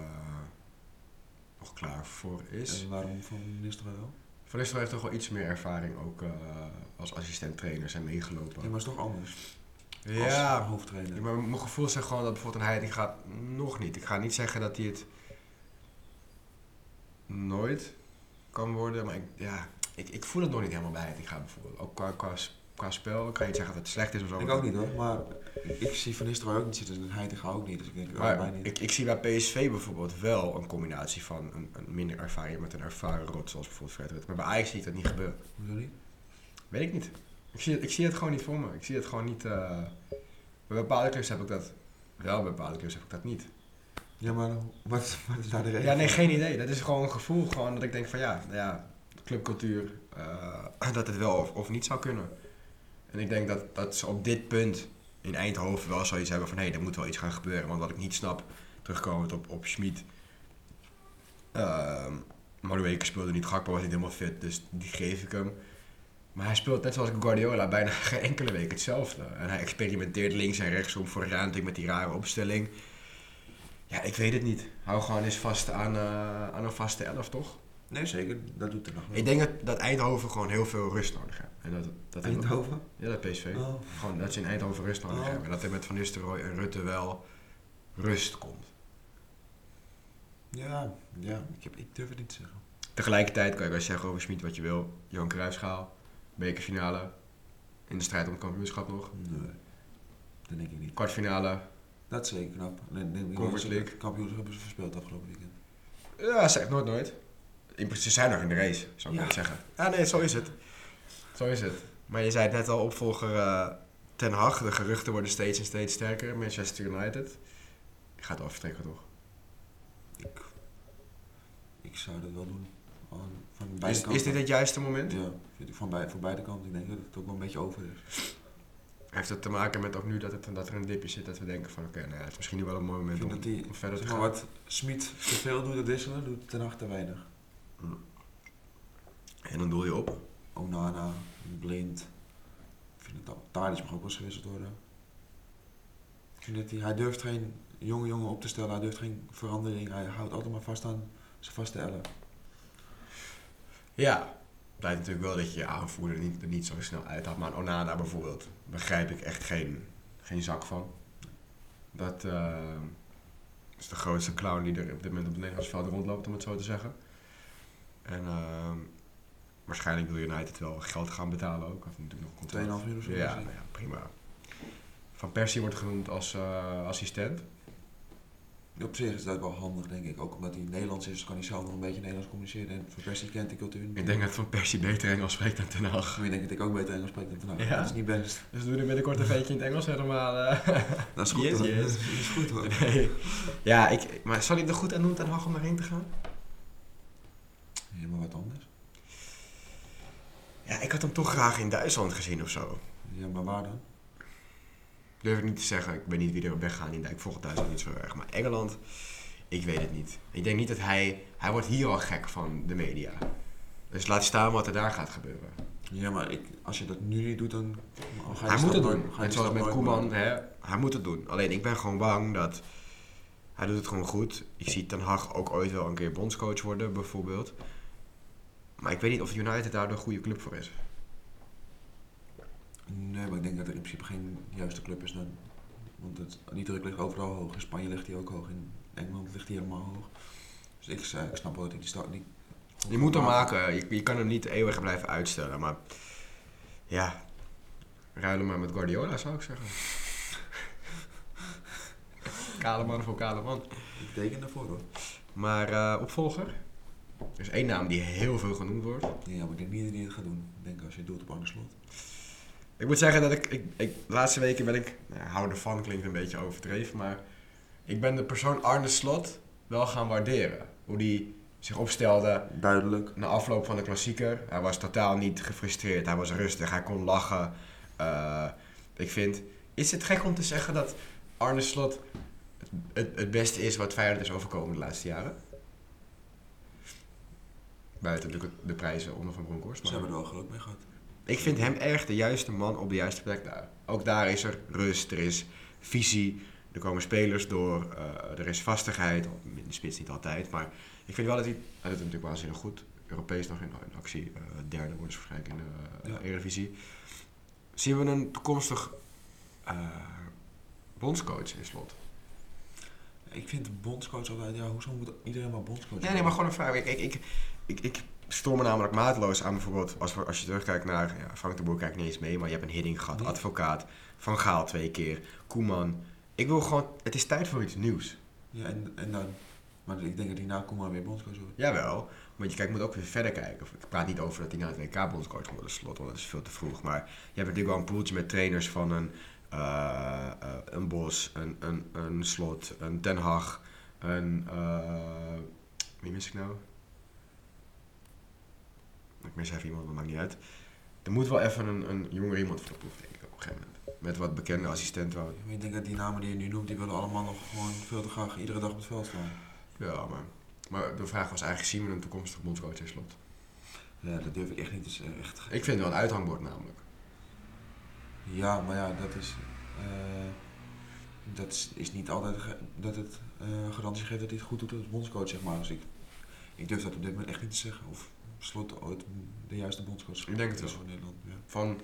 nog klaar voor is. En waarom van minister wel? Van Nistelrooy heeft toch wel iets meer ervaring ook eh, als assistent-trainer zijn meegelopen. Ja, maar het is toch anders. Ja, Als hoofdtrainer. maar mijn gevoel zegt gewoon dat bijvoorbeeld een Heiding gaat nog niet. Ik ga niet zeggen dat hij het nooit kan worden, maar ik, ja, ik, ik voel het nog niet helemaal bij Heiding gaat bijvoorbeeld. Ook qua, qua, qua spel, ik kan niet zeggen dat het slecht is of zo. Ik ook niet hoor, maar ik zie Van Nistelrooy ook niet zitten en Heitinga ook niet. Dus ik denk, Maar allebei niet. ik, ik zie bij PSV bijvoorbeeld wel een combinatie van een, een minder ervaring met een ervaren rot, zoals bijvoorbeeld Fred Rutte. Maar bij Ajax zie ik dat niet gebeuren. Hoezo niet? Weet ik niet. Ik zie, het, ik zie het gewoon niet voor me. Ik zie het gewoon niet... eh, bij bepaalde clubs heb ik dat wel, bij bepaalde clubs heb ik dat niet. Ja, maar wat, wat is daar de reden Ja, nee, geen idee. Dat is gewoon een gevoel gewoon dat ik denk van ja, nou ja clubcultuur, eh, dat het wel of, of niet zou kunnen. En ik denk dat, dat ze op dit punt in Eindhoven wel zoiets hebben van hé, er moet wel iets gaan gebeuren. Want wat ik niet snap, terugkomend op, op Schmid. Ehm Madueke speelde niet, Gakpo was niet helemaal fit, dus die geef ik hem. Maar hij speelt net zoals Guardiola bijna geen enkele week hetzelfde. En hij experimenteert links en rechts om jaar natuurlijk met die rare opstelling. Ja, ik weet het niet. Hou gewoon eens vast aan, eh, aan een vaste elf, toch? Nee, zeker. Dat doet er nog wel. Ik denk dat, dat Eindhoven gewoon heel veel rust nodig heeft. En dat, dat Eindhoven? Ja, dat PSV. Oh. Gewoon dat ze in Eindhoven rust nodig Oh. hebben. En dat er met Van Nistelrooy en Rutte wel rust komt. Ja, ja ik, heb, ik durf het niet te zeggen. Tegelijkertijd kan je wel zeggen over Schmid wat je wil. Johan Cruijffschaal, bekerfinale. In de strijd om het kampioenschap nog. Nee, dat denk ik niet. Kwartfinale. Dat is zeker knap. Nee, Conference League. Kampioenschap hebben ze verspeeld afgelopen weekend. Ja, zeg nooit nooit. In principe, Ze zijn nog in de race, zou ik Ja. net zeggen. Ja, nee, zo is het. Zo is het. Maar je zei het net al, opvolger eh, Ten Hag. De geruchten worden steeds en steeds sterker. Manchester United. Gaat wel vertrekken, toch? Ik, ik zou dat wel doen. Van beide Is, kanten. is dit het juiste moment? Ja, vind ik van bij, voor beide kanten. Ik denk dat het ook wel een beetje over is. Heeft het te maken met ook nu dat, het, dat er een dipje zit dat we denken van oké, nou ja, het is misschien nu wel een mooi moment om, dat die, om verder te gaan. wat Smit te veel doet, dat wisselen, doet Ten Hag te weinig. En dan doe je op. Onana, Blind. Ik vind het al. Tadic mag ook wel eens gewisseld worden. Ik vind dat hij, hij durft geen jonge jongen op te stellen, hij durft geen verandering. Hij houdt altijd maar vast aan zijn vaste elf. Ja, blijkt natuurlijk wel dat je je aanvoerder er niet, er niet zo snel uit had. Maar Onana bijvoorbeeld, begrijp ik echt geen, geen zak van. Dat eh, is de grootste clown die er op dit moment op het Nederlands veld rondloopt, om het zo te zeggen. En eh, waarschijnlijk wil United wel geld gaan betalen ook. Of natuurlijk nog een contract. 2,5 miljoen of zo. Ja, nou ja, prima. Van Persie wordt genoemd als eh, assistent. Op zich is dat wel handig, denk ik. Ook omdat hij Nederlands is, kan hij zelf nog een beetje Nederlands communiceren. En Van Persie kent die cultuur. Ik denk dat Van Persie beter Engels spreekt dan Ten Hag. Ik denk dat ik ook beter Engels spreek dan Ten Hag. Ja? Dat is niet best. Dus doe er binnenkort een veetje in het Engels helemaal. eh. Dat is goed Yes, hoor. yes. Dat is goed hoor. Nee. Ja, ik, maar zal hij er goed aan doen Ten Hag om erheen te gaan? Helemaal wat anders. Ja, ik had hem toch graag in Duitsland gezien of zo. Ja, maar waar dan? Durf ik niet te zeggen. Ik weet niet wie er weggaan in Ik volg Duitsland niet zo erg. Maar Engeland, ik weet het niet. Ik denk niet dat hij... Hij wordt hier al gek van de media. Dus laat staan wat er daar gaat gebeuren. Ja, maar ik, als je dat nu niet doet, dan ga je Hij die moet het doen. nooit- ga je Net die zoals met Koeman. Hè? Hij moet het doen. Alleen ik ben gewoon bang dat... Hij doet het gewoon goed. Ik zie Ten Hag ook ooit wel een keer bondscoach worden, bijvoorbeeld. Maar ik weet niet of United daar de goede club voor is. Nee, maar ik denk dat er in principe geen juiste club is dan. Want het, die druk ligt overal hoog. In Spanje ligt hij ook hoog. In Engeland ligt hij helemaal hoog. Dus ik, eh, ik snap wel dat hij die start niet... Je moet hem maken. Je, je kan hem niet eeuwig blijven uitstellen. Maar ja, ruil hem maar met Guardiola, zou ik zeggen. kale man voor kale man. Ik teken daarvoor hoor. Maar eh, opvolger? Er is één naam die heel veel genoemd wordt. Ja, maar ik denk niet dat hij het gaat doen. Ik denk als je het doet op Arne Slot. Ik moet zeggen dat ik, ik, ik de laatste weken ben ik, nou, hou ervan klinkt een beetje overdreven, maar ik ben de persoon Arne Slot wel gaan waarderen. Hoe die zich opstelde Duidelijk. na afloop van de klassieker. Hij was totaal niet gefrustreerd, hij was rustig, hij kon lachen. Eh, ik vind, is het gek om te zeggen dat Arne Slot het, het, het beste is wat Feyenoord is overkomen de laatste jaren? Buiten natuurlijk de prijzen onder Van Bronckhorst. Ze maar- hebben er wel geluk mee gehad. ik vind hem erg de juiste man op de juiste plek daar. Ook daar is er rust, er is visie, er komen spelers door, eh, er is vastigheid. In de spits niet altijd, maar ik vind wel dat hij... Hij doet het natuurlijk waanzinnig goed. Europees nog in, in actie. eh, derde wordt ze waarschijnlijk in de Ja. uh, Eredivisie. Zien we een toekomstig eh, bondscoach in slot? Ik vind de bondscoach altijd, ja, hoezo moet iedereen maar bondscoach Nee, nee, maar gewoon een vraag. Ik, ik, ik, ik, ik stoor me namelijk mateloos aan bijvoorbeeld, als, we, als je terugkijkt naar, ja, Frank de Boer kijkt niet eens mee, maar je hebt een Hidding gehad, Nee. advocaat, Van Gaal twee keer, Koeman. Ik wil gewoon, het is tijd voor iets nieuws. Ja, en, en dan... Maar ik denk dat hij na Koeman weer bondscoach wordt. Jawel, want je kijkt, moet ook weer verder kijken. Ik praat niet over dat hij naar het WK bondscoach worden slot, want dat is veel te vroeg. Maar je hebt natuurlijk wel een poeltje met trainers van een, eh, eh, een Bos, een, een, een Slot, een Ten Hag, een... eh, wie mis ik nou? Ik mis even iemand, maar maakt niet uit. Er moet wel even een, een jonger iemand voor de proef, denk ik, op een gegeven moment. Met wat bekende assistenten. wel. Ik denk dat die namen die je nu noemt, die willen allemaal nog gewoon veel te graag iedere dag op het veld staan. Ja, maar... Maar de vraag was eigenlijk, zien we een toekomstige bondscoach in slot? Ja, dat durf ik echt niet te zeggen. Echt. Ik vind het wel een uithangbord namelijk. Ja, maar ja, dat is... eh, dat is, is niet altijd dat het eh, garantie geeft dat hij het goed doet als bondscoach, zeg maar. Dus ik, ik durf dat op dit moment echt niet te zeggen. Of slot ooit de juiste bondscoach Ik denk het wel. voor Nederland. Ja. Van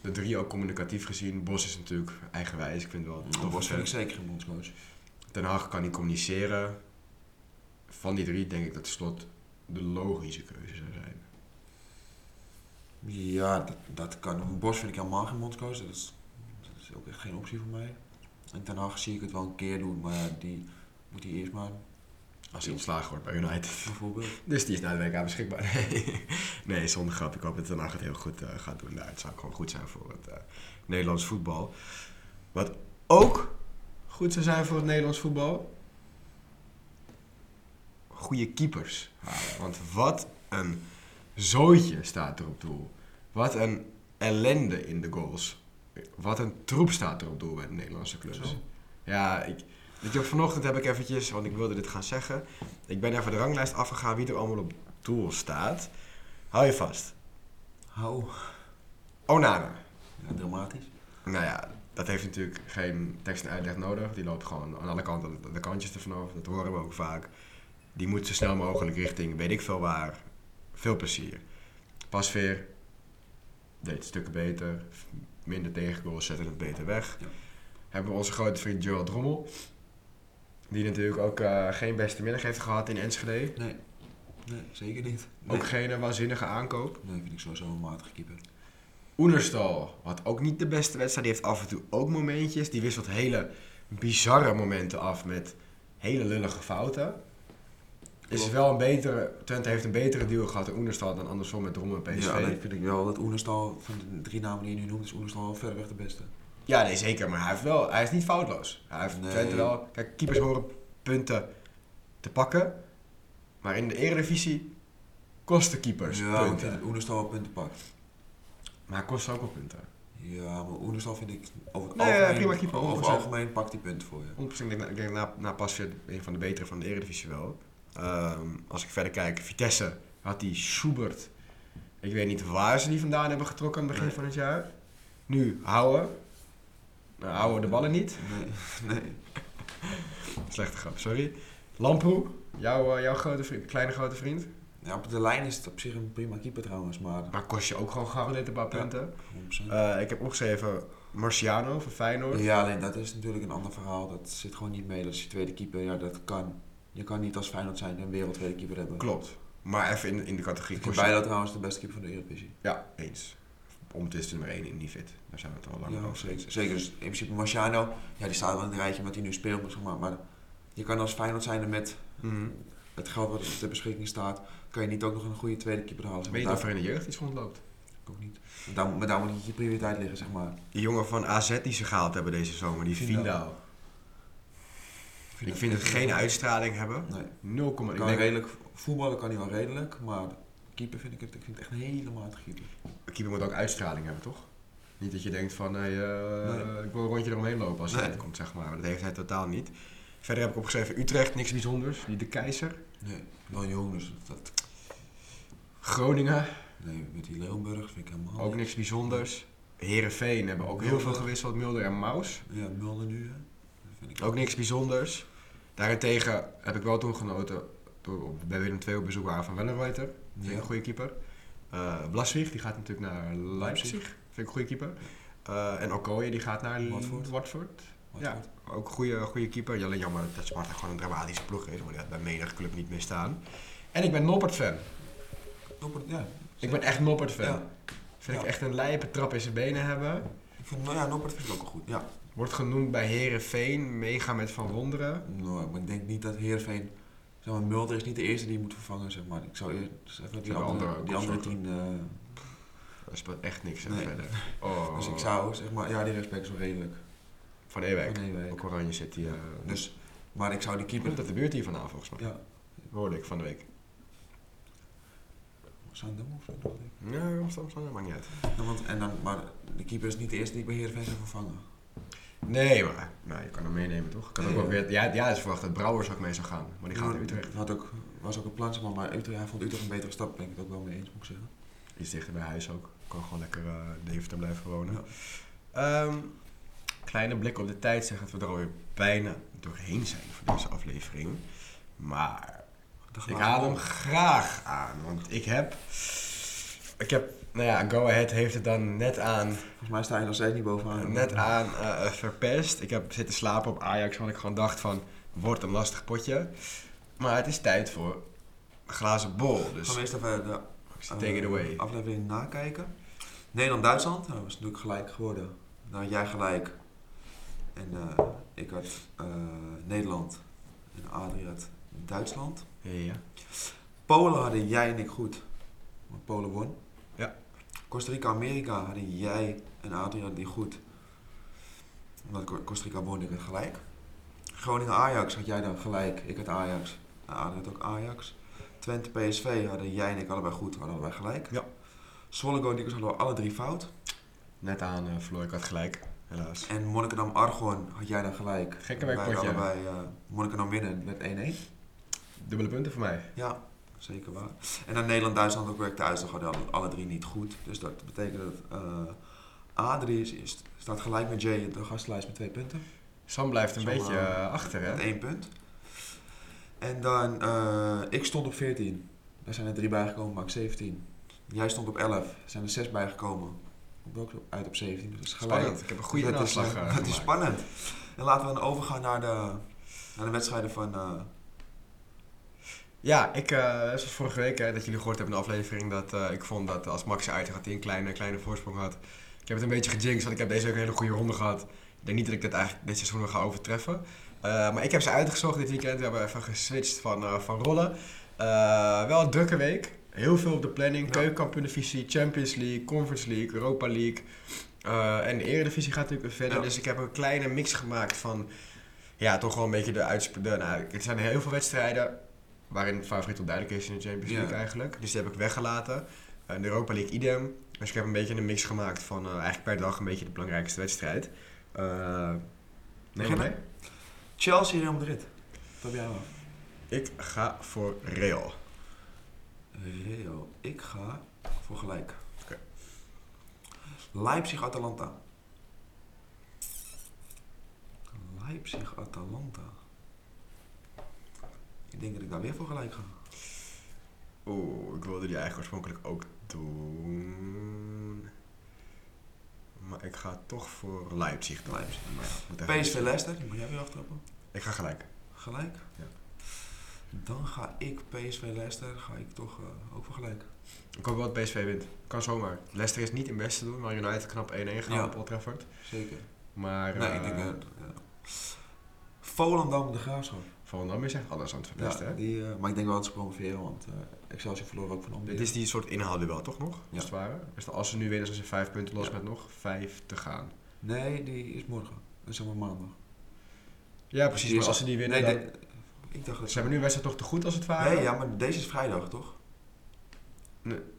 de drie ook communicatief gezien. Bos is natuurlijk eigenwijs. Ik vind wel een Bos vind ik zeker geen bondscoach. Den Haag kan niet communiceren. Van die drie denk ik dat slot de logische keuze zou zijn. Ja, dat, dat kan. Bos vind ik helemaal geen bondscoach. Dat is, dat is ook echt geen optie voor mij. En Ten Hag zie ik het wel een keer doen, maar ja, die moet hij eerst maar, Als hij ontslagen wordt bij United. bijvoorbeeld. Dus die is na de WK beschikbaar. Nee, nee zonder grap. Ik hoop dat Den Haag het heel goed eh, gaat doen daar. Het zou gewoon goed zijn voor het eh, Nederlands voetbal. Wat ook goed zou zijn voor het Nederlands voetbal. Goede keepers halen. Want wat een zooitje staat er op doel. Wat een ellende in de goals. Wat een troep staat er op doel bij de Nederlandse clubs. Zo. Ja, ik, weet je, vanochtend heb ik eventjes, want ik wilde dit gaan zeggen. Ik ben even de ranglijst afgegaan wie er allemaal op doel staat. Hou je vast. Hou. Onana. Ja, dramatisch. Nou ja, dat heeft natuurlijk geen tekst en uitleg nodig. Die loopt gewoon aan alle kanten de kantjes er vanaf. Dat horen we ook vaak. Die moet zo snel mogelijk richting weet ik veel waar. Veel plezier. Pasveer deed stukken beter. Minder tegengoals, zetten het beter weg. Ja. Hebben we onze grote vriend Joel Drommel. Die natuurlijk ook eh, geen beste middag heeft gehad in Enschede. Nee. Nee, zeker niet. Nee. Ook geen eh, waanzinnige aankoop. Nee, vind ik sowieso een matige keeper. Oenerstal had ook niet de beste wedstrijd. Die heeft af en toe ook momentjes. Die wisselt hele bizarre momenten af met hele lullige fouten. Is wel een betere, Twente heeft een betere deal gehad in Oenerstal dan andersom met Drom en PSV. Ja, alleen vind ik wel dat Oenerstal, van de drie namen die je nu noemt, is Oenerstal wel verreweg de beste. Ja, nee, zeker. Maar hij, heeft wel, hij is niet foutloos. Hij heeft Nee. Twente wel... Kijk, keepers horen punten te pakken. Maar in de eredivisie kosten keepers Ja, punten. dat Oenerstal wel punten pakt. Maar hij kost ook wel punten. Ja, maar Oenerstal vind ik over het Nee, ja, algemeen, prima keeper, over het 100%. algemeen pakt hij punten voor je. 100% ik denk, ik denk na, na Pasveer een van de betere van de eredivisie wel. Ehm, als ik verder kijk, Vitesse had die Schubert. Ik weet niet waar ze die vandaan hebben getrokken aan het begin Nee. van het jaar. Nu, Houwen. Nou, Houwen de ballen niet. Nee, nee. Slechte grap, sorry. Lamproe, jouw, eh, jouw grote vriend, kleine grote vriend. Ja, op de lijn is het op zich een prima keeper trouwens, maar Maar kost je ook gewoon gegarandeerd een paar punten. 100%. Ik heb opgeschreven Marciano van Feyenoord. Ja, alleen dat is natuurlijk een ander verhaal. Dat zit gewoon niet mee. Dat is je tweede keeper. Ja, dat kan. Je kan niet als Feyenoord zijn en een wereldtweede keeper hebben. Klopt. Maar even in, in de categorie Ik vind Bijlo trouwens de beste keeper van de Eredivisie. Ja, eens. De nummer 1 in die fit. Daar zijn we het al lang over zeker. Zeker. Dus in principe Marciano, ja, die staat wel in het rijtje wat hij nu speelt. Zeg maar. maar je kan als Feyenoord zijn met Mhm. het geld wat er ter beschikking staat, kan je niet ook nog een goede tweede keeper halen. Weet je of er in de jeugd iets rondloopt? Ook niet. Maar daar, maar daar moet niet je prioriteit liggen, zeg maar. Die jongen van AZ die ze gehaald hebben deze zomer, die Vindal. Ik vind het geen uitstraling hebben. Nee. 0, ik Kan denk, redelijk, voetballen kan hij wel redelijk, maar keeper vind ik het, ik vind het echt een hele matige keeper. een keeper moet ook uitstraling hebben, toch? Niet dat je denkt van, hey, eh, Nee. ik wil een rondje eromheen lopen als hij Nee. uitkomt, zeg maar. Dat heeft hij totaal niet. Verder heb ik opgeschreven Utrecht, niks bijzonders. Die de Keizer. Nee, wel jong, dus dat, Groningen, nee, met die Leeuwenburg vind ik helemaal ook niks bijzonders. Herenveen hebben ook heel veel gewisseld, Mulder en Maus. Ja, Mulder nu, hè. Dat vind ik Ook niks bijzonders. Daarentegen heb ik wel toen genoten bij Willem II op bezoek waren van Wellenreuter. Vind ik een goede keeper. Eh Blaswig, die gaat natuurlijk naar Leipzig. Leipzig. Vind ik een goede keeper. Eh, en Okoye, die gaat naar Watford. Watford. Wat Ja, ook een goede, goede keeper. Alleen jammer dat Sparta gewoon een dramatische ploeg is. Maar die had bij menige club niet meer staan. En ik ben Noppert-fan. Noppert, ja. Ik ben echt Noppert-fan. Ja. Vind ik echt een lijpe trap in zijn benen hebben. Ik vind, nou ja, Noppert vind ik ook wel goed, ja. Wordt genoemd bij Herenveen, mega met Van Wonderen. Nou, maar ik denk niet dat Heerenveen... Zeg maar, Mulder is niet de eerste die je moet vervangen, zeg maar. Ik zou eerst dus even die andere, andere die andere tien... eh, Dat speelt echt niks Nee. verder. Oh. Dus ik zou, zeg maar, ja, die respect is wel redelijk. Van Ewijk. Van Ewijk. Ook Oranje City. eh Dus, maar ik zou die keeper... komt uit de buurt hier vandaan volgens mij. Ja, Hoorde ik van de week. Zandam of zo? Ja, Amsterdam, dat maakt niet uit. Ja, want, en dan, maar de keeper is niet de eerste die ik bij Heerenveen zou vervangen. Nee, maar nou, je kan hem meenemen toch? Ik had ook Ja. wel weer, ja, ja, is verwacht dat Brouwers ook mee zou gaan. Maar die gaat naar Utrecht. Had ook, was ook een plan, zeg maar, Utrecht, hij vond Utrecht een betere stap. Ben ik het ook wel mee eens, moet ik zeggen. Iets dichter bij huis ook. Kan gewoon lekker uh, Deventer blijven wonen. Ja. Ehm, kleine blik op de tijd zegt dat we er alweer bijna doorheen zijn voor deze aflevering. Maar ik haal hem graag aan. Want ik heb. Ik heb. Nou ja, Go Ahead heeft het dan net aan Volgens mij sta je nog steeds niet bovenaan. net aan eh, verpest. Ik heb zitten slapen op Ajax, want ik gewoon dacht van, wordt een lastig potje. Maar het is tijd voor een glazen bol. Dus Gaan we eerst even de take it eh, away. aflevering nakijken. Nederland-Duitsland, nou, dat was natuurlijk gelijk geworden. Nou, jij gelijk. En eh, ik had eh, Nederland. En Adrie had Duitsland. Ja, ja. Polen hadden jij en ik goed. Maar Polen won. Costa Rica-Amerika hadden jij en Adrie hadden die goed. Omdat Co- Costa Rica won, ik gelijk. Groningen-Ajax had jij dan gelijk. Ik had Ajax. Adrie had ook Ajax. Twente-PSV hadden jij en ik allebei goed. Hadden allebei gelijk. Ja. Zwolle Go Eagles hadden we alle drie fout. Net aan uh, Floor, ik had gelijk, helaas. En Monnikendam-Argon had jij dan gelijk. Gekke Wij werkpotje. hadden allebei uh, Monnikendam winnen. Werd 1-1. Dubbele punten voor mij. Ja, zeker waar. En dan Nederland-Duitsland ook werkte uit, hadden alle, drie niet goed. Dus dat betekent dat uh, Adrie is, is- staat gelijk met Jay in de gastenlijst met twee punten. Sam blijft een Sam, beetje eh, uh, achter, hè? Met één punt. En dan, uh, ik stond op 14. Daar zijn er drie bijgekomen, maak 17. Jij stond op 11. Er zijn er zes bijgekomen. Ik ben ook uit op 17. Dus dat is gelijk. Spannend. Ik heb een goede dat is, uh, Dat is spannend. En laten we dan overgaan naar de, naar de wedstrijden van... Ja, ik, uh, zoals vorige week, hè, dat jullie gehoord hebben in de aflevering, dat uh, ik vond dat als Max uit had, hij een kleine, kleine voorsprong had. Ik heb het een beetje gejinxed, want ik heb deze week een hele goede ronde gehad. Ik denk niet dat ik dat eigenlijk dit seizoen nog ga overtreffen. Eh, maar ik heb ze uitgezocht dit weekend. We hebben even geswitcht van, eh, van rollen. Eh, wel een drukke week. Heel veel op de planning. Ja. Champions League, Conference League, Europa League. Eh, en de Eredivisie gaat natuurlijk verder. Ja. Dus ik heb een kleine mix gemaakt van... Ja, toch wel een beetje de uitspraak. Nou, er zijn heel veel wedstrijden waarin favoriet al duidelijk is in de Champions. League eigenlijk. Dus die heb ik weggelaten. Eh, de Europa League idem. Dus ik heb een beetje een mix gemaakt van eh, eigenlijk per dag een beetje de belangrijkste wedstrijd. Eh neem Beginnen? mee? Chelsea, Real Madrid. Wat heb jij af? Ik ga voor Real. Real. Ik ga voor gelijk. Oké. Leipzig-Atalanta. Leipzig-Atalanta. Ik denk dat ik daar weer voor gelijk ga. Oeh, ik wilde die eigenlijk oorspronkelijk ook doen. Maar ik ga toch voor Leipzig doen. Leipzig. Maar ja, PSV Leicester, die moet jij weer aftrappen. Ik ga gelijk. Gelijk? Ja. Dan ga ik PSV Leicester, ga ik toch eh, ook voor gelijk. Ik hoop wel dat PSV wint. Kan zomaar. Leicester is niet in beste doen, maar United knap 1-1 gaan Ja. op Old Trafford. Zeker. Maar nee, eh, ik denk dat... ja. Volendam de Graafschap. Volendam is echt alles aan het verpesten, Ja, hè? die, eh, maar ik denk wel dat ze promoveren, want eh Excelsior verloor ook van Dit Almere. is die soort inhaalduel, toch nog? Ja. Als het ware. Dus als ze nu winnen, zijn ze vijf punten los Ja. met nog vijf te gaan. Nee, die is morgen. Dat is allemaal maandag. Ja, precies. Maar als ze die winnen, nee, dan... de- ik dacht dat Ze hebben nu wedstrijd toch te goed als het ware? Nee, ja, maar deze is vrijdag, toch?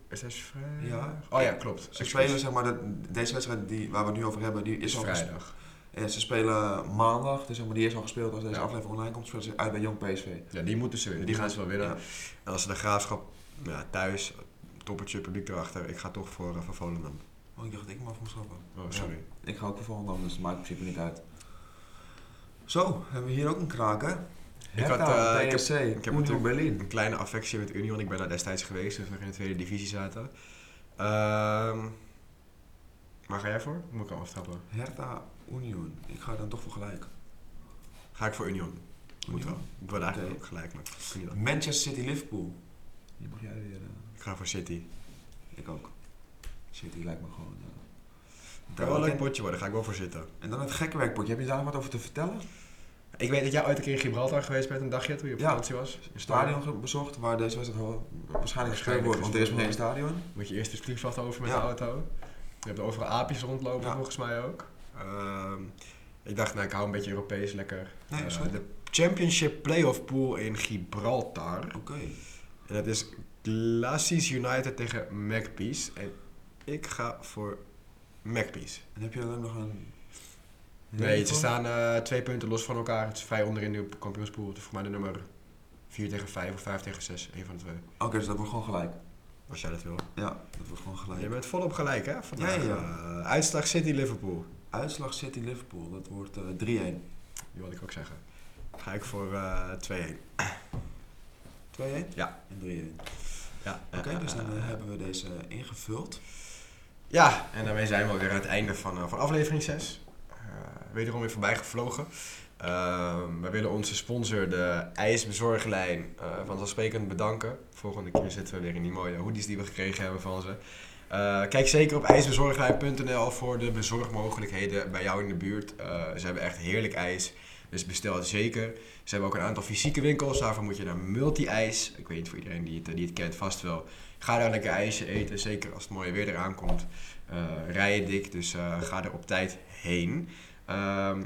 Is dat vrijdag? Ja. Oh ja, klopt. Ze spelen, zeg maar, de, deze wedstrijd die, waar we het nu over hebben, die is, is al vrijdag. En ze spelen maandag, dus maar, die is al gespeeld als deze Ja. aflevering online komt. Spelen ze uit bij Jong PSV. Ja, die moeten ze winnen. Die gaan ze wel winnen. Ja. En als ze de graafschap ja, thuis, toppertje publiek erachter, ik ga toch voor, uh, voor Volendam. Oh, ik dacht dat ik maar moest stappen. Oh, sorry. Ik ga ook voor Volendam, dus het maakt in principe niet uit. Zo, hebben we hier ook een kraker. Ik had, eh, ik heb- ik heb natuurlijk- Berlin. Een kleine affectie met Union. Ik ben daar destijds geweest, dus we in de tweede divisie zaten. Ehm waar ga jij voor? Moet ik al aftrappen? Hertha Union. Ik ga dan toch voor gelijk. Ga ik voor Union. Moet wel. Ik wil eigenlijk ook gelijk, maar niet. Manchester City Liverpool. Die mag jij weer. eh, Ik ga voor City. ik ook. City lijkt me gewoon. eh, Het kan wel een leuk potje worden, ga ik wel voor zitten. En dan het gekke werkpotje. Heb je daar nog wat over te vertellen? Ik weet dat jij ooit een keer in Gibraltar geweest bent een dagje toen je op Ja. vakantie was. Een stadion bezocht waar deze wedstrijd wel waarschijnlijk gespeeld Waarschijnlijk wordt, want er is nog geen stadion. Moet je eerst het vliegveld over met Ja. de auto. Je hebt overal aapjes rondlopen Ja. volgens mij ook. Ehm, ik dacht, nou ik hou een beetje Europees lekker. Nee, Eh, de Championship Playoff Pool in Gibraltar. Oké. En dat is Glacis United tegen Magpies. En ik ga voor Magpies. En heb je dan nog een... Nee, ze staan eh, twee punten los van elkaar. Het is vrij onderin de kampioenspool. Het is voor mij de nummer 4 tegen 5 of 5 tegen 6. Een van de twee. Oké, dus dat wordt gewoon gelijk. Als jij dat wil. Ja, dat wordt gewoon gelijk. Je bent volop gelijk hè? Vandaag. Ja, ja, Eh, uitslag City Liverpool. Uitslag City Liverpool, dat wordt eh 3-1. Die wilde ik ook zeggen. Ga ik voor eh 2-1. 2-1? Ja. En 3-1. Ja, Oké, eh, dus dan eh, eh, hebben we deze ingevuld. Ja, en daarmee zijn we weer aan het einde van, eh, van aflevering 6. Eh, wederom weer voorbij gevlogen. Ehm, we willen onze sponsor, de IJsbezorglijn, eh vanzelfsprekend bedanken. Volgende keer zitten we weer in die mooie hoodies die we gekregen hebben van ze. Eh, kijk zeker op ijsbezorglijn.nl voor de bezorgmogelijkheden bij jou in de buurt. Eh, ze hebben echt heerlijk ijs, dus bestel het zeker. Ze hebben ook een aantal fysieke winkels, daarvoor moet je naar Multi-ijs. Ik weet niet voor iedereen die het, die het kent, vast wel. Ga daar lekker ijsje eten, zeker als het mooie weer eraan komt. Eh rij je dik, dus eh, ga er op tijd heen. Ehm,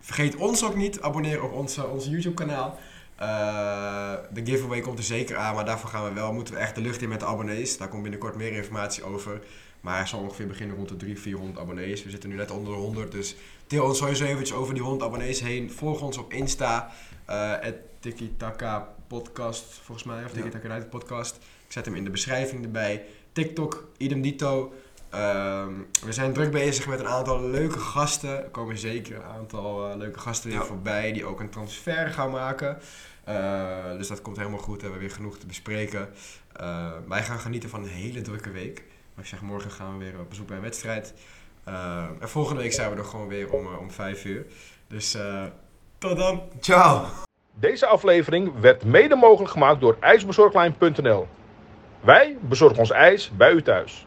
vergeet ons ook niet, abonneer op onze, onze YouTube kanaal. Eh, de giveaway komt er zeker aan, maar daarvoor gaan we wel, moeten we echt de lucht in met de abonnees. Daar komt binnenkort meer informatie over. Maar hij zal ongeveer beginnen rond de 300, 400 abonnees. We zitten nu net onder de 100, dus til ons sowieso eventjes over die 100 abonnees heen. Volg ons op Insta, eh Tikitaka podcast, volgens mij, of Ja. Tikitaka United podcast. Ik zet hem in de beschrijving erbij. TikTok, idem dito. Ehm, we zijn druk bezig met een aantal leuke gasten. Er komen zeker een aantal eh, leuke gasten weer Ja. voorbij die ook een transfer gaan maken. Eh, dus dat komt helemaal goed. We hebben weer genoeg te bespreken. Eh, wij gaan genieten van een hele drukke week. Maar ik zeg, morgen gaan we weer op bezoek bij een wedstrijd. En volgende week zijn we er gewoon weer om, om vijf uur. Dus eh, tot dan! Ciao! Deze aflevering werd mede mogelijk gemaakt door ijsbezorglijn.nl. Wij bezorgen ons ijs bij u thuis.